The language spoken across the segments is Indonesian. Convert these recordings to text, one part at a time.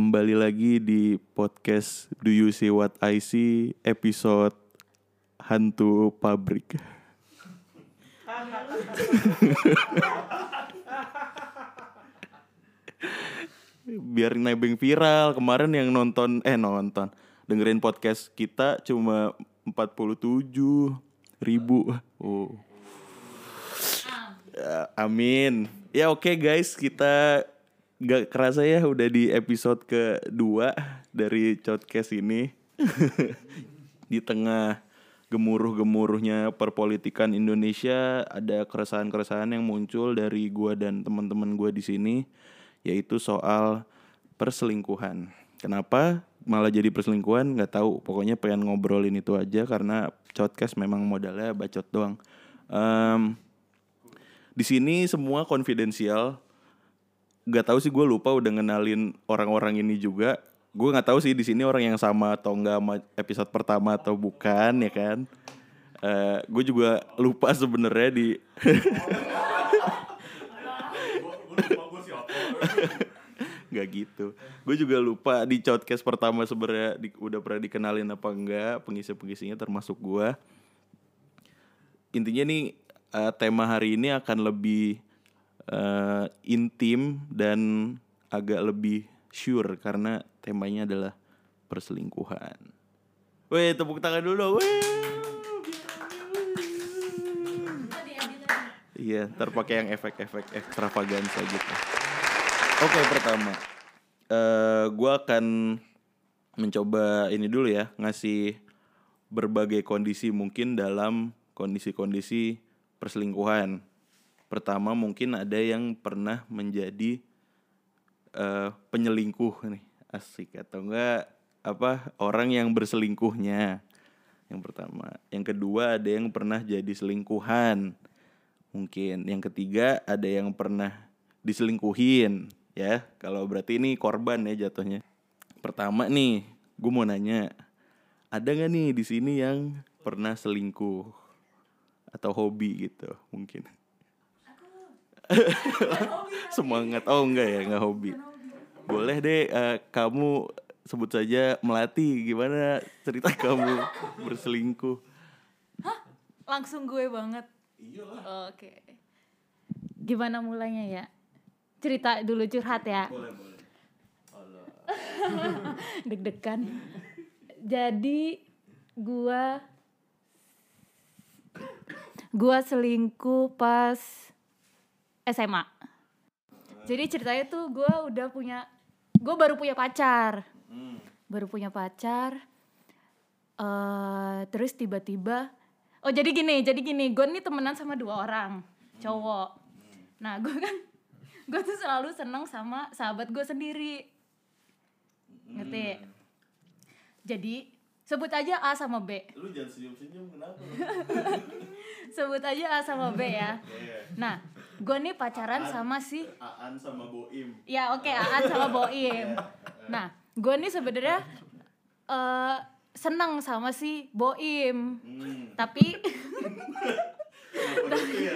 kembali lagi di podcast Do You See What I See episode hantu pabrik. Biar nebeng viral kemarin yang nonton eh nonton dengerin podcast kita cuma 47 ribu. Oh. Ya, amin. Ya oke guys, kita gak kerasa ya udah di episode kedua dari podcast ini. di tengah gemuruh-gemuruhnya perpolitikan Indonesia ada keresahan-keresahan yang muncul dari gua dan teman-teman gua di sini yaitu soal perselingkuhan. Kenapa malah jadi perselingkuhan nggak tahu. Pokoknya pengen ngobrolin itu aja karena podcast memang modalnya bacot doang. Em, di sini semua konfidensial. Gak tahu sih gue lupa udah ngenalin orang-orang ini juga. Gue nggak tahu sih di sini orang yang sama atau enggak sama episode pertama atau bukan ya kan. Eh gue juga lupa sebenarnya di nggak gitu. Gue juga lupa di podcast pertama sebenarnya di- udah pernah dikenalin apa enggak pengisi-pengisinya termasuk gue. Intinya nih eh, tema hari ini akan lebih eh, intim dan agak lebih sure karena temanya adalah perselingkuhan. Weh, tepuk tangan dulu. Weh. Iya, ntar pakai yang efek-efek ekstravaganza gitu. Oke, pertama, eh gue akan mencoba ini dulu ya, ngasih berbagai kondisi mungkin dalam kondisi-kondisi perselingkuhan. Pertama, mungkin ada yang pernah menjadi eh penyelingkuh nih, asik atau enggak apa orang yang berselingkuhnya. Yang pertama, yang kedua ada yang pernah jadi selingkuhan. Mungkin yang ketiga ada yang pernah diselingkuhin ya. Kalau berarti ini korban ya jatuhnya. Pertama nih, gue mau nanya, ada nggak nih di sini yang pernah selingkuh atau hobi gitu mungkin? Semangat, oh enggak ya, enggak hobi. Boleh deh, eh, kamu sebut saja melati gimana cerita kamu berselingkuh? Langsung gue banget. Iyalah. Oke. Gimana mulainya ya? Cerita dulu curhat ya. Boleh boleh. Deg-degan. Jadi gua gua selingkuh pas SMA. Jadi ceritanya tuh gua udah punya gua baru punya pacar. Hmm. Baru punya pacar. eh terus tiba-tiba Oh jadi gini, jadi gini, gue nih temenan sama dua orang cowok. Nah gue kan, gue tuh selalu seneng sama sahabat gue sendiri, ngerti? Jadi sebut aja A sama B, Lu jangan senyum-senyum kenapa? sebut aja A sama B ya. Iya. Nah gue nih pacaran sama si, Aan sama Boim. ya oke Aan sama Boim. Nah gue nih sebenarnya eh seneng sama si Boim, Hmm. tapi ya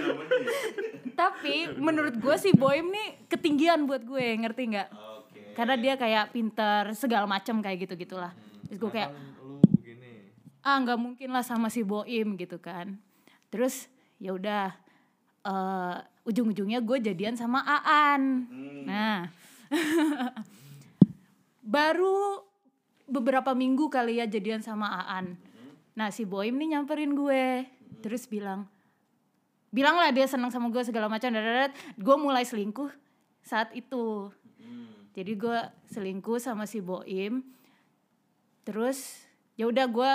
tapi menurut gue si Boim nih ketinggian buat gue ngerti nggak Oke. karena dia kayak pinter segala macam kayak gitu gitulah terus gue kayak ah nggak mungkin lah sama si Boim gitu kan terus ya udah eh, ujung-ujungnya gue jadian sama Aan. Nah. Baru beberapa minggu kali ya jadian sama Aan. Nah si Boim nih nyamperin gue. Terus bilang bilang lah dia senang sama gue segala macam dan gue mulai selingkuh saat itu. Jadi gue selingkuh sama si Boim. Terus ya udah gue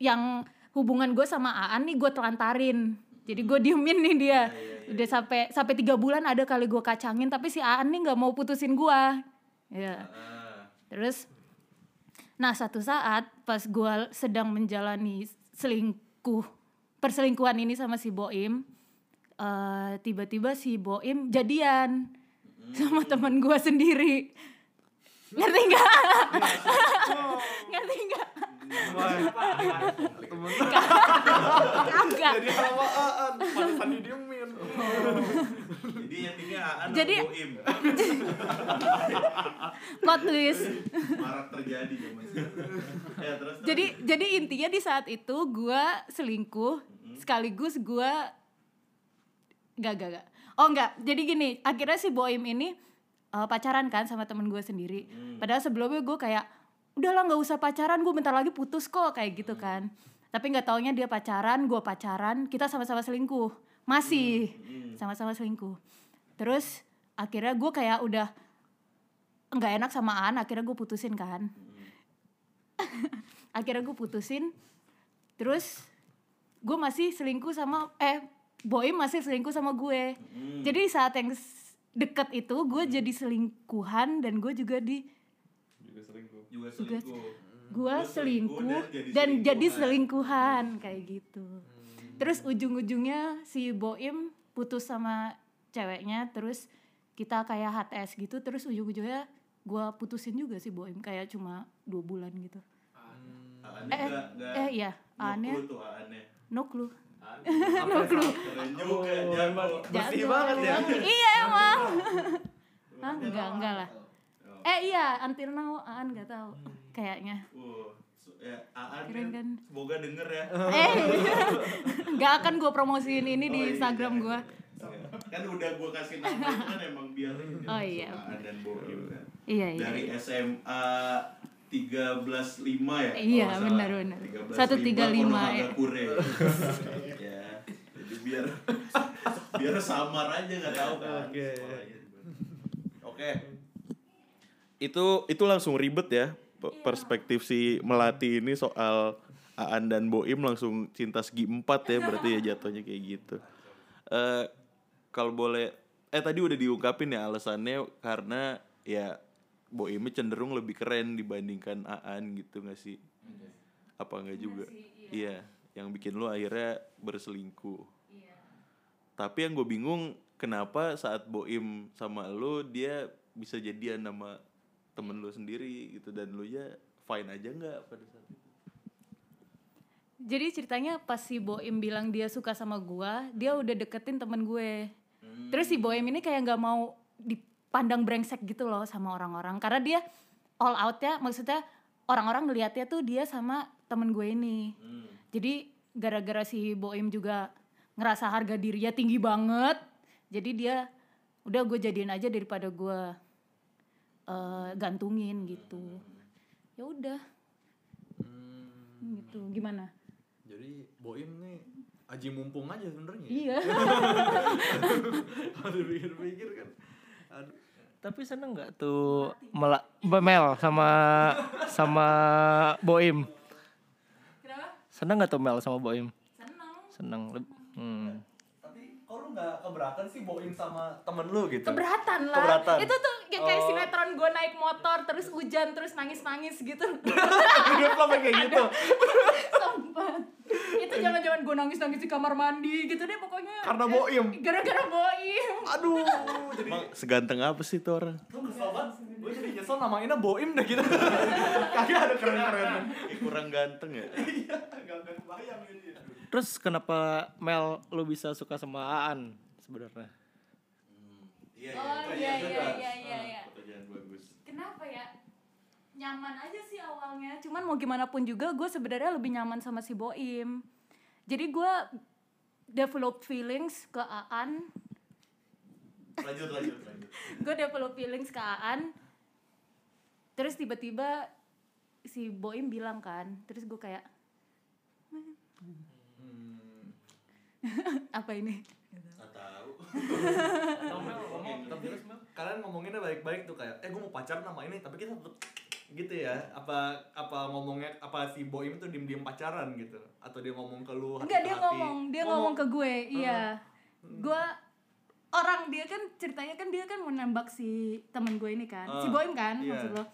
yang hubungan gue sama Aan nih gue telantarin jadi gue diemin nih dia. Udah sampai sampai tiga bulan ada kali gue kacangin tapi si Aan nih nggak mau putusin gue ya terus nah satu saat pas gue sedang menjalani selingkuh perselingkuhan ini sama si Boim eh, tiba-tiba si Boim jadian sama teman gue sendiri. Ngerti nggak? Ngerti nggak temen Kagak. jadi halamaan pantesan didiemin Jadi yang tinggi Aan Jadi-. Plot twist. Marak terjadi zaman sekarang. Ya terus. terus. jadi jadi intinya di saat itu gue selingkuh sekaligus gue gak gak gak oh enggak jadi gini akhirnya si Boim ini eh, pacaran kan sama temen gue sendiri padahal sebelumnya gue kayak udahlah nggak usah pacaran gue bentar lagi putus kok kayak gitu kan. Tapi nggak taunya dia pacaran gue pacaran kita sama-sama selingkuh. Masih. Sama-sama selingkuh. Terus akhirnya gue kayak udah nggak enak sama An akhirnya gue putusin kan. Akhirnya gue putusin. Terus gue masih selingkuh sama eh boy masih selingkuh sama gue. Jadi saat yang deket itu gue jadi selingkuhan dan gue juga di juga selingkuh. Juga selingkuh. gue Lu selingkuh jadi dan jadi selingkuhan. kayak gitu. Terus ujung-ujungnya si Boim putus sama ceweknya terus kita kayak HTS gitu terus ujung-ujungnya gue putusin juga si Boim kayak cuma dua bulan gitu. Aannya eh nggak- nggak eh iya no aneh. clue tuh Aannya. no clue. No clue. Jago. bersih Jago. banget ya. Iya emang. Hah, enggak enggak lah eh iya until now Aan nggak tahu kayaknya Wow, so- ya, Aan Keren kan? Semoga denger ya. eh nggak akan gue promosiin ini di Oh, iya. Instagram gue Kan udah gue kasih nama itu kan emang biar ini. Oh, iya. Aan dan Boim kan. iya iya Dari SMA 13.5 ya? Iya, nggak benar, benar. 13.5 135, Konohagakure. ya. Jadi biar biar samar aja nggak tahu kan. Oke. sekolahnya di mana. Itu itu langsung ribet ya pe- perspektif si Melati ini soal Aan dan Boim langsung cinta segi empat ya berarti ya jatuhnya kayak gitu. Eh kalau boleh eh tadi udah diungkapin ya alasannya karena ya Boimnya cenderung lebih keren dibandingkan Aan gitu gak sih? Apa enggak juga? Iya, yang bikin lu akhirnya berselingkuh. Tapi yang gue bingung kenapa saat Boim sama lu dia bisa jadian sama temen lu sendiri gitu dan lu ya fine aja nggak pada saat itu? jadi ceritanya pas si Boim bilang dia suka sama gua dia udah deketin temen gue. Terus si Boim ini kayak nggak mau dipandang brengsek gitu loh sama orang-orang. Karena dia all out ya maksudnya orang-orang ngelihatnya tuh dia sama temen gue ini. Jadi gara-gara si Boim juga ngerasa harga dirinya tinggi banget jadi dia udah gue jadiin aja daripada gue gantungin gitu. Ya udah. Gitu gimana? Jadi boim nih aji mumpung aja sebenarnya. Iya. Aduh pikir-pikir kan aduh. Tapi seneng nggak tuh mela Mel sama sama Boim? kenapa? Seneng nggak tuh Mel sama Boim? seneng. Seneng. Hmm. Nggak keberatan sih boim sama temen lu gitu. Keberatan lah. Keberatan. itu tuh kayak, kayak Oh. sinetron gue naik motor terus hujan terus nangis nangis gitu Hidup lo kayak gitu. Sempat itu jangan jangan gue nangis nangis di kamar mandi gitu deh pokoknya. Karena Boim. gara-gara boim. Aduh. Jadi Emang seganteng apa sih tuh orang? lu kesel banget. Gue jadi nyesel namainnya boim deh gitu. Kagak ada keren-keren Eh, kurang ganteng ya? iya gak kebayang ini Terus kenapa Mel lu bisa suka sama Aan sebenarnya? Iya, oh iya iya iya iya iya. Pertanyaan bagus. kenapa ya? Nyaman aja sih awalnya. Cuman mau gimana pun juga gue sebenarnya lebih nyaman sama si Boim. Jadi gue develop feelings ke Aan. Lanjut, lanjut, lanjut. gue develop feelings ke Aan. Terus tiba-tiba si Boim bilang kan terus gue kayak apa ini? Nggak tahu. Ngomong tapi kalian ngomonginnya baik-baik tuh kayak eh gue mau pacaran sama ini tapi kita tetep gitu ya apa apa ngomongnya apa si boim tuh diem diem pacaran gitu atau dia ngomong ke lu enggak dia ngomong dia ngomong ke gue iya. Gue orang dia kan ceritanya kan dia kan mau nembak si temen gue ini kan si Ah, Boim kan iya. maksud lo.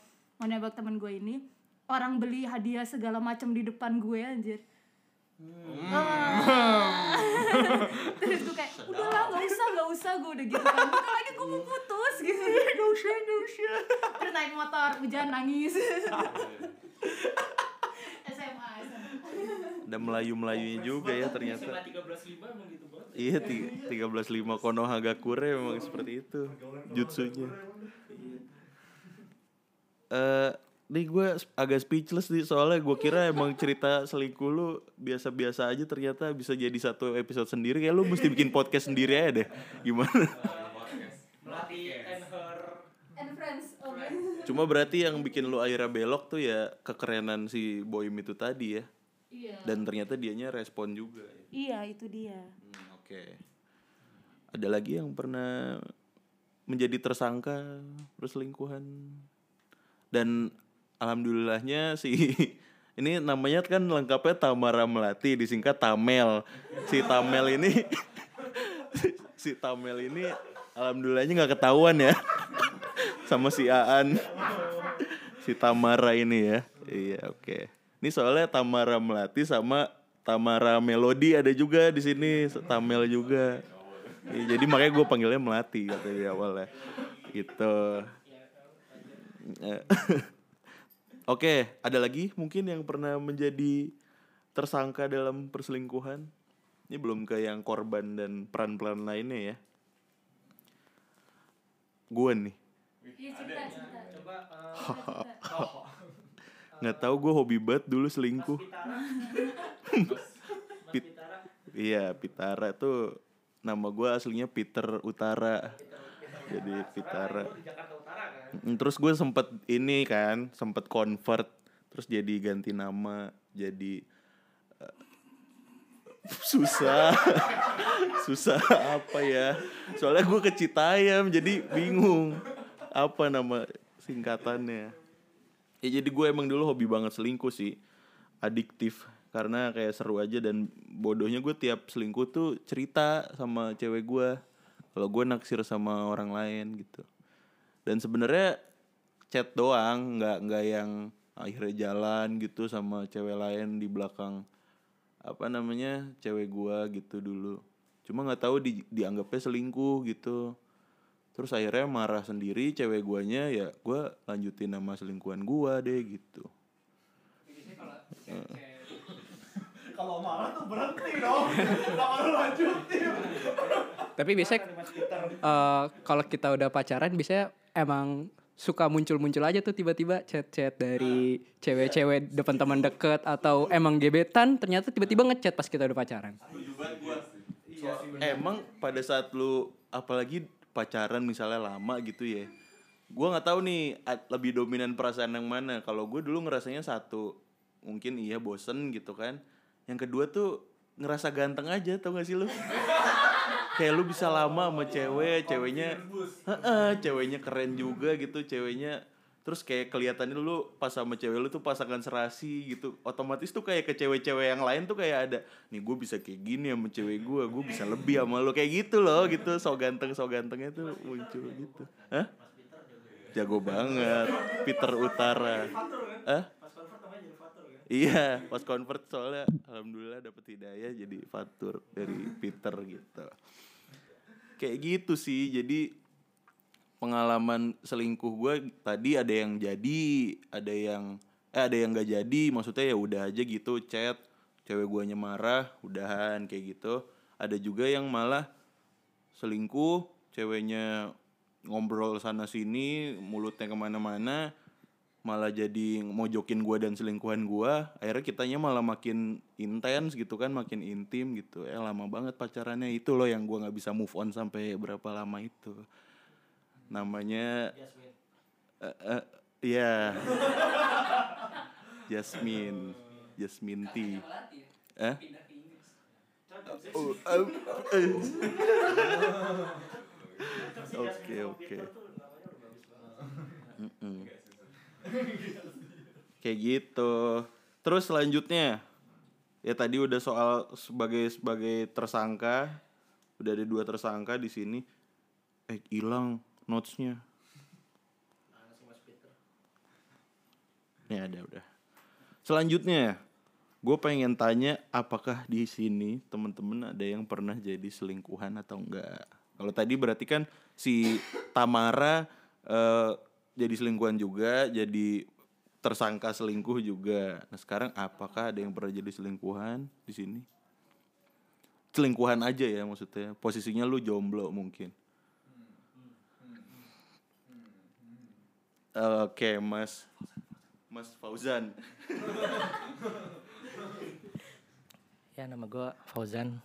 Mau nembak temen gue ini orang beli hadiah segala macam di depan gue anjir. Ah. terus gue kayak udahlah nggak usah nggak usah gue udah gitu kan. Bentar lagi gue mau putus gitu. Nggak usah nggak usah. Terus naik motor hujan nangis. SMA Ada Melayu-melayunya juga ya ternyata. 13.5 emang gitu banget. Iya, ti- 13.5 Konohagakure memang seperti itu. Jutsunya. Eh, nih gue agak speechless nih soalnya gue kira emang cerita selingkuh lu biasa-biasa aja ternyata bisa jadi satu episode sendiri kayak lu mesti bikin podcast sendiri aja deh. Gimana? Melati and her And friends, oke. Cuma berarti yang bikin lu akhirnya belok tuh ya kekerenan si Boim itu tadi ya. Iya. Dan ternyata dianya respon juga. ya. Iya, itu dia. Hmm, Oke. Ada lagi yang pernah menjadi tersangka perselingkuhan dan alhamdulillahnya si ini namanya kan lengkapnya Tamara Melati disingkat Tamel. Si Tamel ini si Tamel ini alhamdulillahnya nggak ketahuan ya sama si Aan. Si Tamara ini ya. Iya, oke. Ini soalnya Tamara Melati sama Tamara Melodi ada juga di sini, Tamel juga. Iya, jadi makanya gue panggilnya Melati kata di awalnya. Gitu. Oke, ada lagi mungkin yang pernah menjadi tersangka dalam perselingkuhan? Ini belum ke yang korban dan peran-peran lainnya ya. Gue nih, Iya, cerita, cerita. coba eh, nggak tahu gue hobi banget dulu selingkuh. Pit- iya, Pitara tuh nama gue aslinya Peter Utara. Jadi Utara kan. Terus gue sempet ini kan, sempet convert, terus jadi ganti nama, jadi eh, susah, susah apa ya? Soalnya gue ke Citayam, jadi bingung apa nama singkatannya. Ya jadi gue emang dulu hobi banget selingkuh sih, adiktif karena kayak seru aja dan bodohnya gue tiap selingkuh tuh cerita sama cewek gue kalau gue naksir sama orang lain gitu. Dan sebenarnya chat doang nggak nggak yang akhirnya jalan gitu sama cewek lain di belakang apa namanya cewek gua gitu dulu. Cuma nggak tahu di, dianggapnya selingkuh gitu. Terus akhirnya marah sendiri cewek guanya ya gua lanjutin nama selingkuhan gua deh gitu marah tuh berhenti dong. Lu lanjutin? Tapi biasanya eh, kalau kita udah pacaran biasanya emang suka muncul-muncul aja tuh tiba-tiba chat-chat dari cewek-cewek depan teman deket atau emang gebetan ternyata tiba-tiba ngechat pas kita udah pacaran. emang pada saat lu apalagi pacaran misalnya lama gitu ya gua nggak tahu nih lebih dominan perasaan yang mana kalau gue dulu ngerasanya satu mungkin iya bosen gitu kan yang kedua tuh ngerasa ganteng aja tau gak sih lu? Kayak lu bisa lama sama cewek ceweknya Heeh, ceweknya keren juga gitu ceweknya. Terus kayak kelihatannya lu pas sama cewek lu tuh pasangan serasi gitu. Otomatis tuh kayak ke cewek-cewek yang lain tuh kayak ada nih gue bisa kayak gini sama cewek gue gue bisa lebih sama lu. Kayak gitu loh gitu. So ganteng so gantengnya tuh muncul gitu. Hah? jago banget. Peter Utara. Hah? Iya, pas convert soalnya alhamdulillah dapet hidayah jadi fatur dari Peter gitu. Kayak gitu sih. Jadi pengalaman selingkuh gue tadi ada yang jadi, ada yang eh ada yang gak jadi. Maksudnya ya udah aja gitu chat, cewek guanya marah, udahan kayak gitu. Ada juga yang malah selingkuh, ceweknya ngobrol sana sini, mulutnya ke mana-mana, malah jadi mojokin gua dan selingkuhan gua akhirnya kitanya malah makin intens gitu kan makin intim gitu. Eh lama banget pacarannya. Itu loh yang gua nggak bisa move on sampai berapa lama itu. Namanya eh eh, iya. Jasmine. Jasmine T. Eh? Oh, eh, eh. Oke oke. Kayak gitu. Terus selanjutnya ya tadi udah soal sebagai sebagai tersangka, udah ada dua tersangka di sini. Eh hilang notesnya. Nih ada udah. Selanjutnya, gue pengen tanya apakah di sini temen-temen ada yang pernah jadi selingkuhan atau enggak? Kalau tadi berarti kan si Tamara eh, jadi selingkuhan juga, jadi tersangka selingkuh juga. Nah sekarang apakah ada yang pernah jadi selingkuhan di sini? Selingkuhan aja ya maksudnya. Posisinya lu jomblo mungkin. Oke Mas, Mas Fauzan. Ya nama gue Fauzan.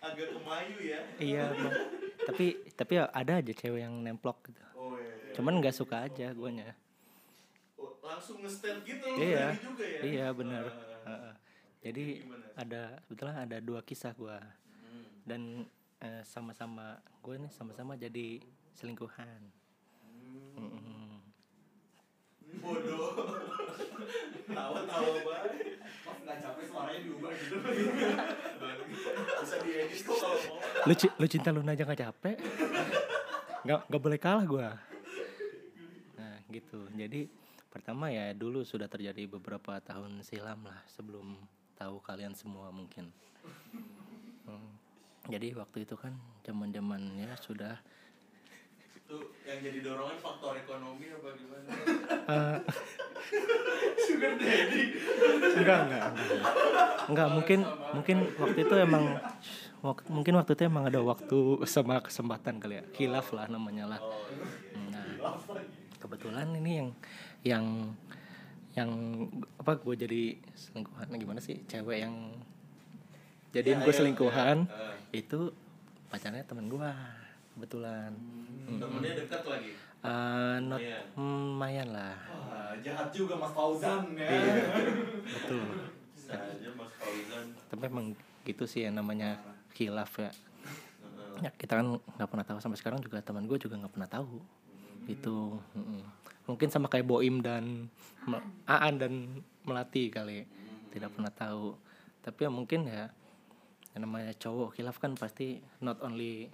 Agak kemayu ya. Iya, Bang. Tapi tapi ada aja cewek yang nemplok gitu. Oh iya. Cuman nggak suka aja guanya. Oh, langsung nge-stand gitu Iya, berani juga ya. iya benar. Ah. Heeh. Jadi ada sebetulnya ada dua kisah gua Hmm. dan eh, sama-sama gue nih sama-sama jadi selingkuhan. Hmm. Mm-mm. Bodoh. Tawa-tawa banget. Mas nggak capek suaranya diubah gitu. Bisa diedit kok kalau mau. Lu, ci- lu cinta Luna aja nggak capek? Nggak nggak boleh kalah gua. Nah gitu. Jadi pertama ya dulu sudah terjadi beberapa tahun silam lah sebelum tahu kalian semua mungkin. Hmm. Jadi waktu itu kan zaman zamannya sudah Itu yang jadi dorongan faktor ekonomi apa gimana? eh, Sugar daddy. enggak enggak enggak. Enggak mungkin mungkin waktu itu emang wak- mungkin waktu itu emang ada waktu sama kesempatan kali ya. Hilaf lah namanya lah. Nah kebetulan ini yang yang yang apa gue jadi selingkuhan. Gimana sih cewek yang jadiin gue selingkuhan? itu pacarnya temen gue kebetulan. Temennya dekat lagi. Eh, not Iya. hmm, lumayan lah. Wah, jahat juga Mas Fauzan ya. betul. Bisa aja Mas Fauzan. tapi emang gitu sih yang namanya khilaf ya. Ya kita kan nggak pernah tahu. Sampai sekarang juga teman gue juga nggak pernah tahu. Itu mm-mm. mungkin sama kayak Boim dan Aan dan Melati kali. Tidak pernah tahu. Tapi ya mungkin ya yang namanya cowok khilaf kan pasti not only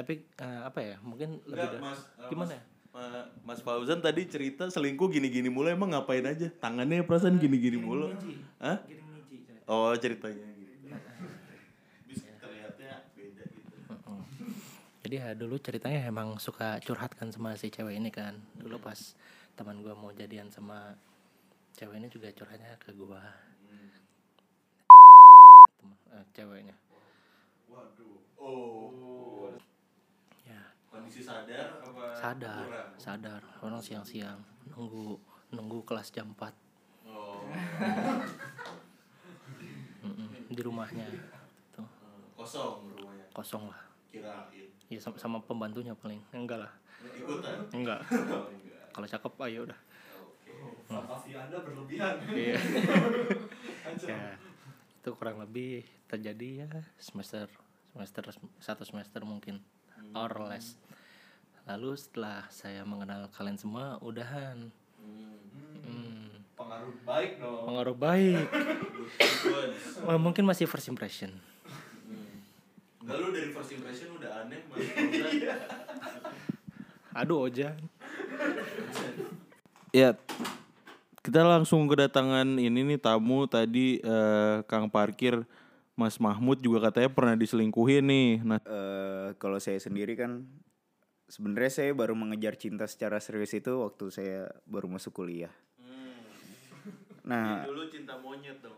tapi eh, apa ya mungkin lebih Enggak, da- Mas. eh, gimana Mas, ya Ma- Mas Fauzan tadi cerita selingkuh gini-gini mulu emang ngapain aja? Tangannya perasaan gini-gini mulu. Hah? Oh, ceritanya gitu. Terlihatnya beda gitu. Jadi ya dulu ceritanya emang suka curhat kan sama si cewek ini kan. Dulu pas teman gua mau jadian sama cewek ini juga curhatnya ke gua. Temen, eh, ceweknya. Waduh. Oh. Ya, sadar apa sadar, kurang? sadar. Orang siang-siang nunggu nunggu kelas jam 4 Oh. Mm-mm, di rumahnya. Tuh, Kosong rumahnya. kosong lah. Kirain. Ya sama, sama pembantunya paling. Enggak lah. Ikutan. Enggak. Oh, enggak. Kalau cakep ayo udah. Oke. Fantasi Anda berlebihan. Iya. Ya itu kurang lebih terjadi ya semester semester satu semester mungkin or less lalu setelah saya mengenal kalian semua udahan. Hmm, Pengaruh baik dong. pengaruh baik. Oh, mungkin masih first impression. Enggak lu dari first impression udah aneh Mas. Aduh ojan Ya, kita langsung kedatangan ini nih tamu tadi eh, Kang Parkir. Mas Mahmud juga katanya pernah diselingkuhin nih. Nah, Eh, kalau saya sendiri kan sebenarnya saya baru mengejar cinta secara serius itu waktu saya baru masuk kuliah. Nah, dulu cinta monyet dong.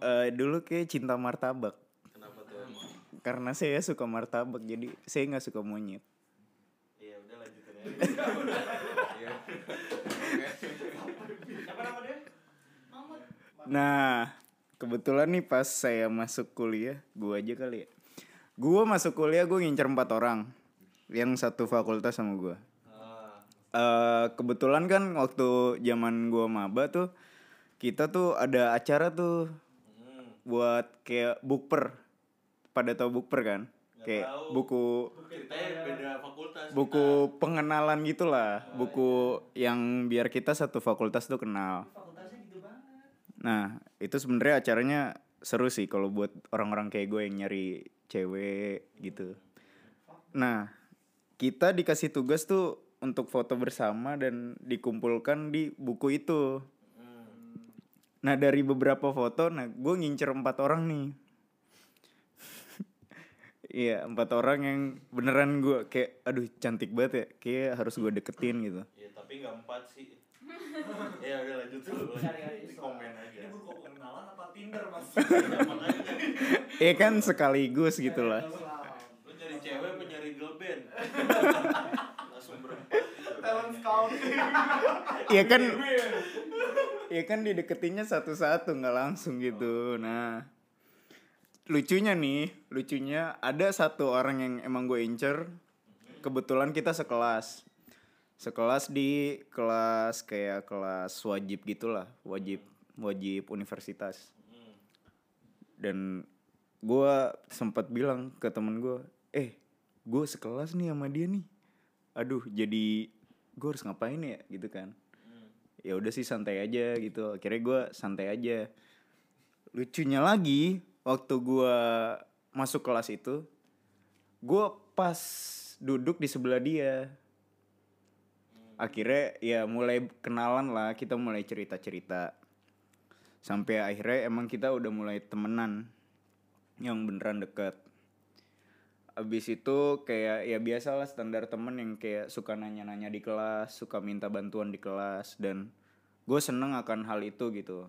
eh, dulu kayak cinta martabak Kenapa tuh emang? karena saya suka martabak jadi saya nggak suka monyet. Iya, udah lanjutin aja. Iya. Nah, kebetulan nih pas saya masuk kuliah, gua aja kali ya. Gua masuk kuliah gue ngincer empat orang yang satu fakultas sama gua. Eh kebetulan kan waktu zaman gua maba tuh kita tuh ada acara tuh buat kayak bukper. Pada tau bukper kan? Kayak buku Ceritanya beda fakultas. buku pengenalan gitulah, buku yang biar kita satu fakultas tuh kenal. Nah, itu sebenarnya acaranya seru sih kalau buat orang-orang kayak gue yang nyari cewek gitu. Nah, kita dikasih tugas tuh untuk foto bersama dan dikumpulkan di buku itu. Nah, dari beberapa foto, nah gue ngincer empat orang nih. Iya, empat orang yang beneran gue kayak, aduh cantik banget ya, kayak harus gue deketin gitu. Iya, tapi nggak empat sih. ya udah lanjut dulu. Di komen aja. Ini buku pengenalan apa Tinder mas? Ya, makanya ya kan sekaligus gitu lah lu nyari cewek apa nyari girl band? Langsung berempat. gitu. Talent scouting. ya kan ya kan dideketinnya satu-satu nggak langsung gitu nah lucunya nih lucunya ada satu orang yang emang gue incer kebetulan kita sekelas sekelas di kelas kayak kelas wajib gitulah wajib wajib universitas dan gue sempat bilang ke temen gue eh gue sekelas nih sama dia nih. Aduh jadi gue harus ngapain ya gitu kan. Ya udah sih santai aja gitu. Akhirnya gue santai aja. Lucunya lagi waktu gue masuk kelas itu gue pas duduk di sebelah dia. Akhirnya ya mulai kenalan lah kita mulai cerita cerita sampai akhirnya emang kita udah mulai temenan yang beneran deket Abis itu kayak ya biasalah standar temen yang kayak suka nanya-nanya di kelas, suka minta bantuan di kelas dan gue seneng akan hal itu gitu.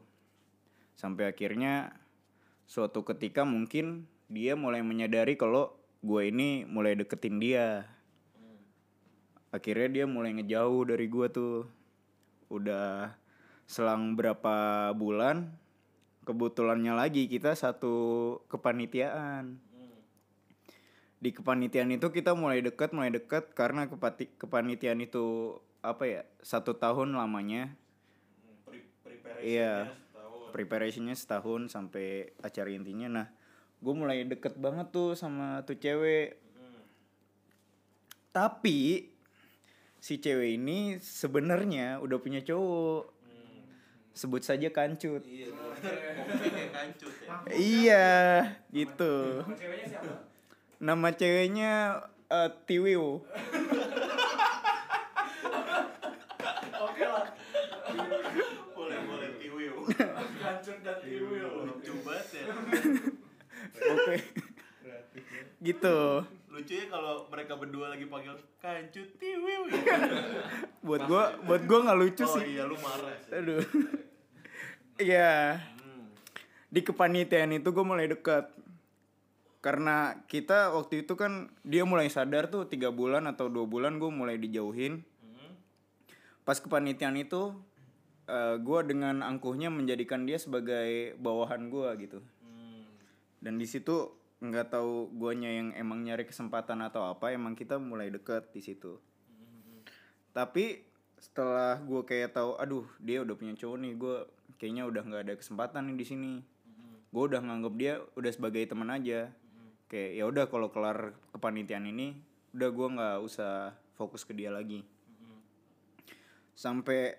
Sampai akhirnya suatu ketika mungkin dia mulai menyadari kalau gue ini mulai deketin dia. Akhirnya dia mulai ngejauh dari gue tuh. Udah selang berapa bulan kebetulannya lagi kita satu kepanitiaan di kepanitiaan itu kita mulai dekat mulai dekat karena kepati, kepanitiaan itu apa ya satu tahun lamanya. Iya preparationnya setahun sampai acara intinya. Nah gue mulai deket banget tuh sama tuh cewek. Tapi si cewek ini sebenarnya udah punya cowok. Sebut saja kancut. Iya, ngomongnya kayak kancut ya. iya gitu nama ceweknya eh, Tiwiu Oke lah. Boleh, boleh tiwiu. Hancur dan Iwil. Lucu banget ya. oke gitu Lucunya kalau mereka berdua lagi panggil kancut tiwiu ya. buat gua buat gua nggak lucu Oh sih iya lu marah sih. aduh iya Hmm. di kepanitiaan itu gue mulai dekat karena kita waktu itu kan dia mulai sadar tuh tiga bulan atau dua bulan gue mulai dijauhin. Pas kepanitiaan itu gue dengan angkuhnya menjadikan dia sebagai bawahan gue gitu. Dan di situ nggak tahu guanya yang emang nyari kesempatan atau apa emang kita mulai deket di situ. Tapi setelah gue kayak tahu aduh dia udah punya cowok nih gue kayaknya udah nggak ada kesempatan nih di sini. Gue udah nganggap dia udah sebagai teman aja kayak ya udah kalau kelar kepanitiaan ini udah gue nggak usah fokus ke dia lagi sampai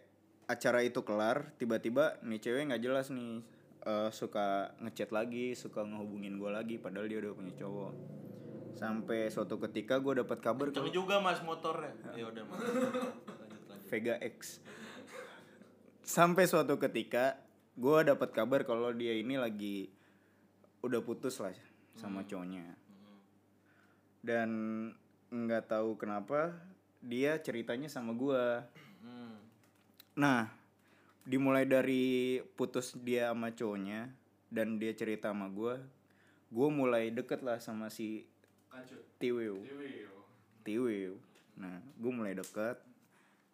acara itu kelar tiba-tiba nih cewek nggak jelas nih eh, suka ngechat lagi suka ngehubungin gue lagi padahal dia udah punya cowok sampai suatu ketika gue dapat kabar Kenceng kalau juga mas motornya. Ya udah mas. Lanjut lanjut. Vega X sampai suatu ketika gue dapat kabar kalau dia ini lagi udah putus lah sama cowoknya dan nggak tahu kenapa dia ceritanya sama gue Hmm. Nah, dimulai dari putus dia sama cowoknya dan dia cerita sama gue, gue mulai deket lah sama si. Tiwiu. Tiwiu. Nah, gue mulai deket,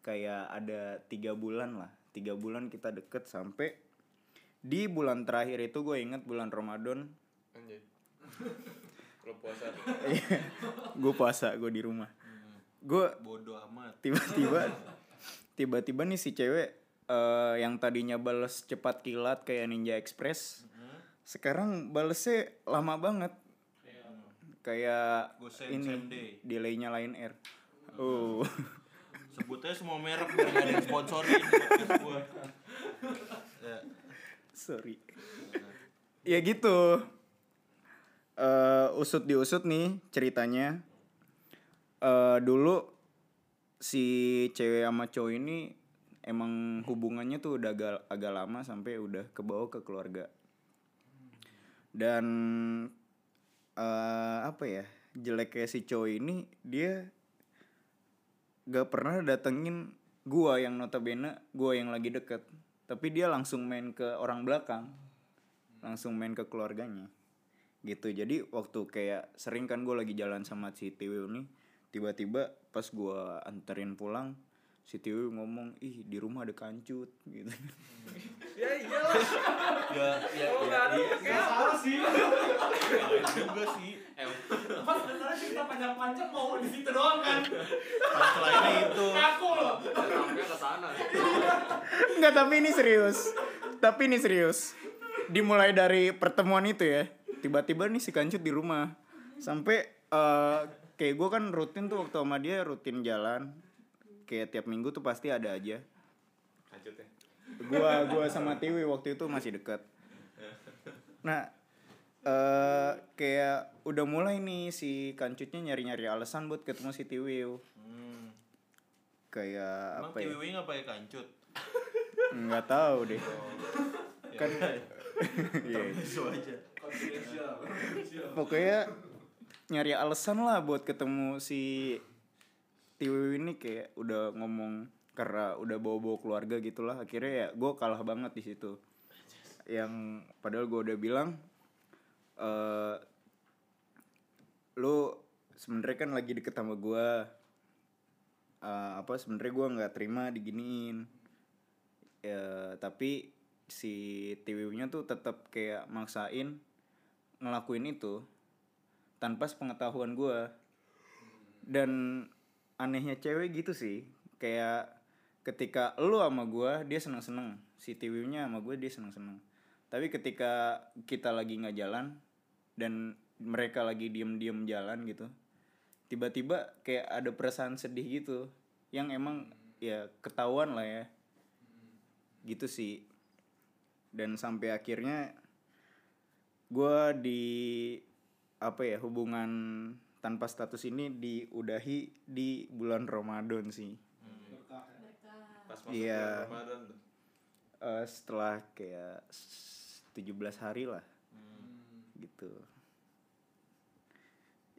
kayak ada tiga bulan lah, tiga bulan kita deket sampai di bulan terakhir itu gue inget bulan Ramadan, Anjay. Kalau puasa gue puasa gue di rumah, gue bodoh amat. tiba-tiba tiba-tiba nih si cewek eh, yang tadinya bales cepat kilat kayak Ninja Express sekarang balesnya lama banget. Kayak same, same day. ini delaynya Lion Air. Oh. Sebutnya semua merek biar gak ada yang sponsorin. Ya. sorry. Ya gitu eh usut diusut nih ceritanya. Eh dulu si cewek sama cowok ini emang hubungannya tuh udah agak, agak lama sampai udah kebawa ke keluarga. Dan eh apa ya jeleknya si cowok ini dia gak pernah datengin gua yang notabene gua yang lagi deket. Tapi dia langsung main ke orang belakang. Langsung main ke keluarganya gitu. Jadi waktu kayak sering kan gue lagi jalan sama si Tiwi ini tiba-tiba pas gua anterin pulang si Tiwi ngomong ih di rumah ada kancut gitu. Ya ya ya, ya, salah sih. Juga sih. Pas sebenarnya kita panjang-panjang mau di situ doang kan? Selainnya itu. Aku loh. Sampai ke sana. Enggak tapi ini serius. Tapi ini serius. Dimulai dari pertemuan itu ya tiba-tiba nih si kancut di rumah. Sampai eh, kayak gue kan rutin tuh waktu sama dia rutin jalan. Kayak tiap minggu tuh pasti ada aja. Lanjut ya. gua gua sama Tiwi waktu itu masih dekat nah eh kayak udah mulai nih si kancutnya nyari-nyari alasan buat ketemu si Tiwi hmm. kayak emang apa ya? Tiwi nggak pakai kancut? Nggak tahu deh. Kan iya. itu aja pokoknya nyari alasan lah buat ketemu si Tiwi ini kayak udah ngomong karena udah bawa-bawa keluarga gitulah. Akhirnya ya gue kalah banget di situ. Yang padahal gue udah bilang eh lu sebenarnya kan lagi deket sama gue Eh, apa sebenarnya gue nggak terima diginiin. Ya tapi si TWU-nya tuh tetap kayak maksain ngelakuin itu tanpa sepengetahuan gue dan anehnya cewek gitu sih. Kayak ketika lu sama gue dia seneng seneng si TWU-nya sama gue dia seneng seneng tapi ketika kita lagi nggak jalan dan mereka lagi diem diem jalan gitu tiba-tiba kayak ada perasaan sedih gitu yang emang ya ketahuan lah ya. Gitu sih. Dan sampai akhirnya gue di apa ya hubungan tanpa status ini diudahi di bulan Ramadan sih. Pas masuk Iya. bulan Ramadan tuh. Eh, setelah kayak s- 17 hari lah. Gitu.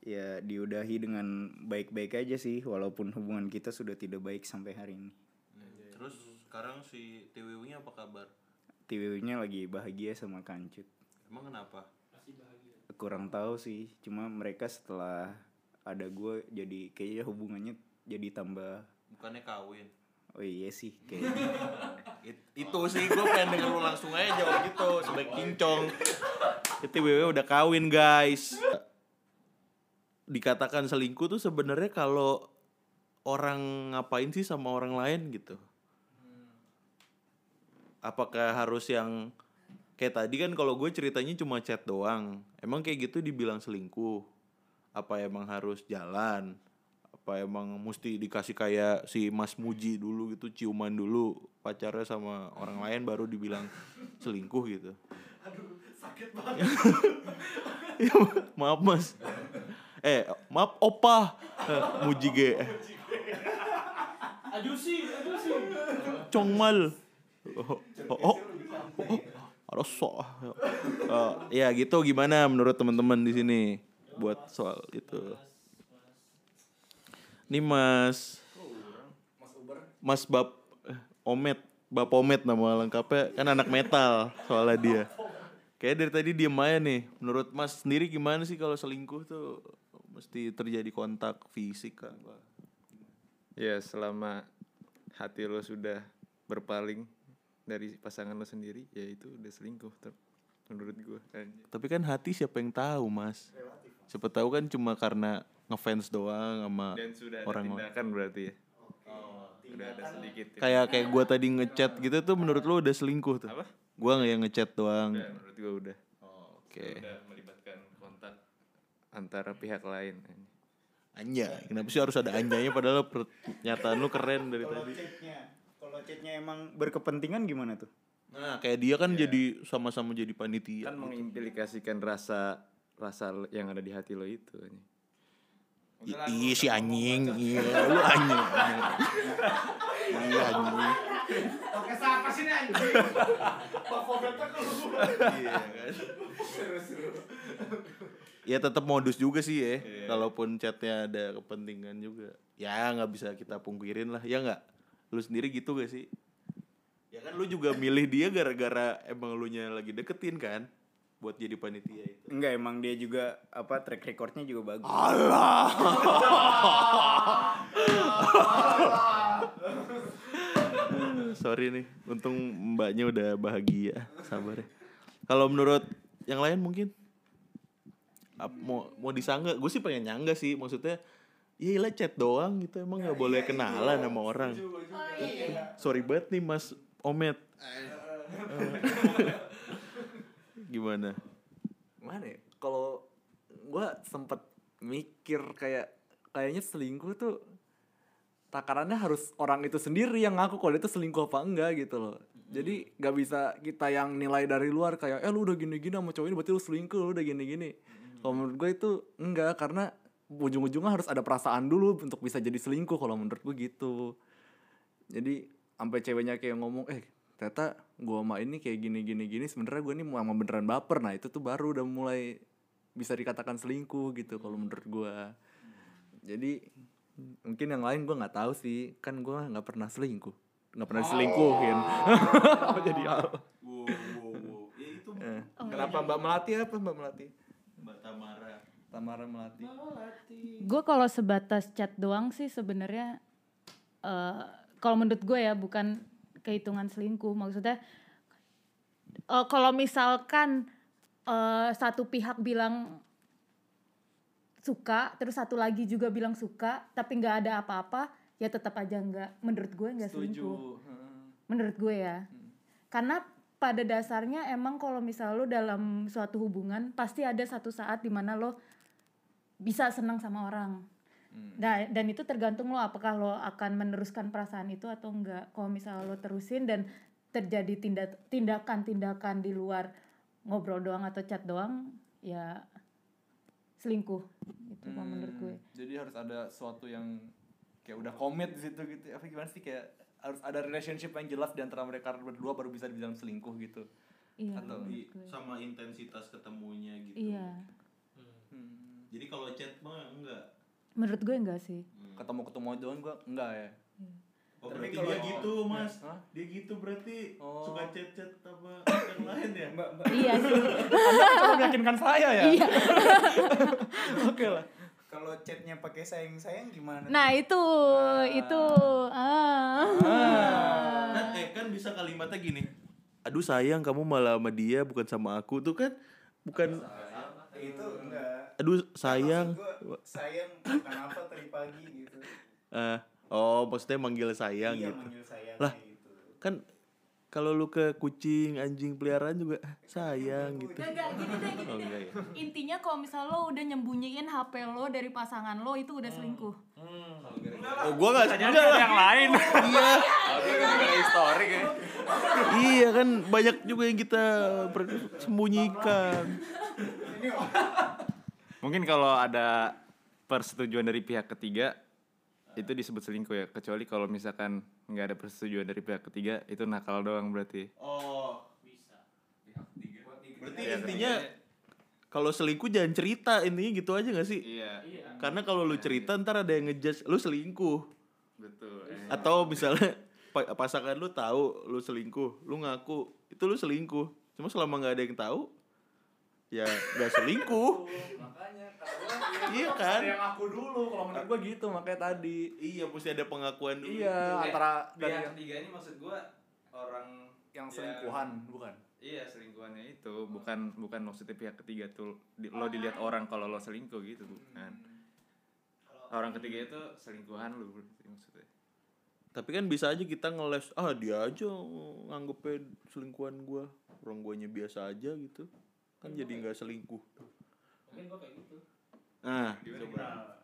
Ya diudahi dengan baik-baik aja sih walaupun hubungan kita sudah tidak baik sampai hari ini. Terus sekarang si TWU-nya apa kabar? TWU-nya lagi bahagia sama Kancut emang kenapa? Kurang tahu sih cuma mereka setelah ada gue jadi kayaknya hubungannya jadi tambah. Bukannya kawin? Oh iya sih kayak It- itu sih gue pengen denger lu langsung aja jawab gitu sebaik kincong. Itu WW udah kawin guys. Dikatakan selingkuh tuh sebenarnya kalau orang ngapain sih sama orang lain gitu? Apakah harus yang kayak tadi kan kalau gue ceritanya cuma chat doang. Emang kayak gitu dibilang selingkuh? Apa emang harus jalan? Apa emang mesti dikasih kayak si Mas Muji dulu gitu ciuman dulu pacarnya sama orang lain baru dibilang selingkuh gitu? Aduh sakit banget. Ya, maaf mas. Eh maaf opa. Eh, Muji ge aduh sih aduh sih. Congmal. Oh oh, oh, oh, harus so Eh, ya gitu gimana menurut teman-teman di sini buat soal itu? Ini Mas Mas Bab eh, Omet. Bap Omet nama lengkapnya. Kan anak metal soalnya dia. Kayak dari tadi diem aja nih. Menurut Mas sendiri gimana sih kalau selingkuh tuh? Mesti terjadi kontak fisik kan Ya selama hati lo sudah berpaling dari pasangan lo sendiri, ya itu udah selingkuh ter- menurut gue. Tapi kan hati siapa yang tahu mas Siapa tahu kan cuma karena ngefans doang sama Dan sudah ada orang tindakan berarti ya. Udah ada sedikit. Ya. Kayak kayak gue tadi ngechat gitu tuh menurut lo udah selingkuh tuh Apa? Gue nggak yang ngechat doang Udah, menurut gue udah. Oke Udah melibatkan kontak antara pihak lain. Anja Kenapa sih harus ada anjanya padahal pernyataan lu keren dari tadi kalau chatnya emang berkepentingan gimana tuh? Nah kayak dia kan jadi sama-sama jadi panitia Kan mengimplikasikan rasa rasa yang ada di hati lo itu. Iya si anjing Iya lu anjing. Iya anjing. Pakai siapa sih anjing? Pak Fogatnya kalau Iya kan. Ya tetap modus juga sih ya. Kalaupun chatnya ada kepentingan juga Ya nggak bisa kita pungkirin lah Ya nggak lu sendiri gitu gak sih? Ya kan lu juga milih dia gara-gara emang lu nya lagi deketin kan buat jadi panitia itu. Enggak emang dia juga apa track recordnya juga bagus. sorry nih untung mbaknya udah bahagia. Sabar ya. Kalau menurut yang lain mungkin? Mau mau disangga? Gue sih pengen nyangga sih maksudnya ya iyalah chat doang gitu. Emang nggak boleh kenalan sama orang. Sorry banget nih mas omet. Gimana? Mana ya? Kalau gua sempet mikir kayak kayaknya selingkuh tuh takarannya harus orang itu sendiri yang ngaku kalau itu selingkuh apa enggak gitu loh. Jadi nggak bisa kita yang nilai dari luar kayak eh lu udah gini-gini sama cowok ini berarti lu selingkuh lu udah gini-gini. Kalau menurut gue itu enggak karena ujung-ujungnya harus ada perasaan dulu untuk bisa jadi selingkuh kalau menurut gue gitu. Jadi sampai ceweknya kayak ngomong eh ternyata gua sama ini kayak gini gini gini sebenarnya gue ini mau sama beneran baper. Nah itu tuh baru udah mulai bisa dikatakan selingkuh gitu kalau menurut gua. Jadi mungkin yang lain gua nggak tahu sih. Kan gua nggak pernah selingkuh. Nggak pernah selingkuhin Apa jadi hal wow wow wow. Ya itu Eh, kenapa mbak melati? Apa mbak melati? Mbak Tamara Tamara melati Gue kalau sebatas chat doang sih sebenarnya eh kalau menurut gue ya bukan kehitungan selingkuh. Maksudnya eh, kalau misalkan eh, satu pihak bilang suka, terus satu lagi juga bilang suka, tapi nggak ada apa-apa, ya tetap aja nggak. Menurut gue nggak selingkuh. Menurut gue ya. Karena pada dasarnya emang kalau misal lo dalam suatu hubungan pasti ada satu saat di mana lo bisa senang sama orang. Nah, dan itu tergantung lo apakah lo akan meneruskan perasaan itu atau enggak. Kalau misal lo terusin dan terjadi tindak tindakan-tindakan di luar ngobrol doang atau chat doang, ya selingkuh itu kalau menurut gue. jadi harus ada sesuatu yang kayak udah komit di situ gitu apa gimana sih kayak harus ada relationship yang jelas di antara mereka berdua baru bisa dibilang selingkuh gitu Iya. Atau sama intensitas ketemunya gitu Iya. Jadi kalau chat mah enggak Menurut gue enggak sih. ketemu ketemu doang gua enggak ya Oh, Tapi berarti kalau- dia gitu mas Hah? dia gitu berarti Oh. suka chat chat sama yang lain ya mbak iya sih. Coba meyakinkan saya ya Iya. oke lah Kalau chatnya pakai sayang-sayang gimana? Nah, itu itu ah. kan eh kan bisa kalimatnya gini aduh sayang kamu malah sama dia bukan sama aku tuh kan bukan itu enggak. Aduh sayang Gua sayang kenapa tadi pagi gitu. Eh, oh maksudnya manggil sayang iya gitu manggil sayang Lah. gitu. kan kalau lu ke kucing anjing peliharaan juga "Ah, sayang gitu Enggak, gini deh, gini oh deh. ya Intinya kalau misal lo udah nyembunyiin HP lo dari pasangan lo itu udah selingkuh. oh gua nggak enggak lah yang lain iya histori kayak iya kan banyak juga yang kita sembunyikan Mungkin kalau ada persetujuan dari pihak ketiga itu disebut selingkuh ya. Kecuali kalau misalkan nggak ada persetujuan dari pihak ketiga itu nakal doang berarti. oh bisa berarti intinya kalau selingkuh jangan cerita intinya gitu aja gak sih Iya. karena kalau lu cerita ntar ada yang ngejudge lu selingkuh Betul. Eh. atau misalnya pa- pasangan lu tahu lu selingkuh lu ngaku itu lu selingkuh cuma selama nggak ada yang tahu ya nggak selingkuh. Makanya iya kan? yang aku dulu kalau menurut gua gitu makanya tadi. Iya mesti ada pengakuan dulu. Iya antara dari pihak yang, ketiga ini maksud gua orang yang selingkuhan bukan? Iya selingkuhannya itu. Bukan bukan maksudnya pihak ketiga tuh di- lo dilihat orang kalau lo selingkuh gitu bukan. Orang ketiga itu selingkuhan lu berarti maksudnya. tapi kan bisa aja kita ngeles ah dia aja nganggepnya selingkuhan gua. Orang guanya biasa aja gitu kan jadi nggak selingkuh. Nah coba.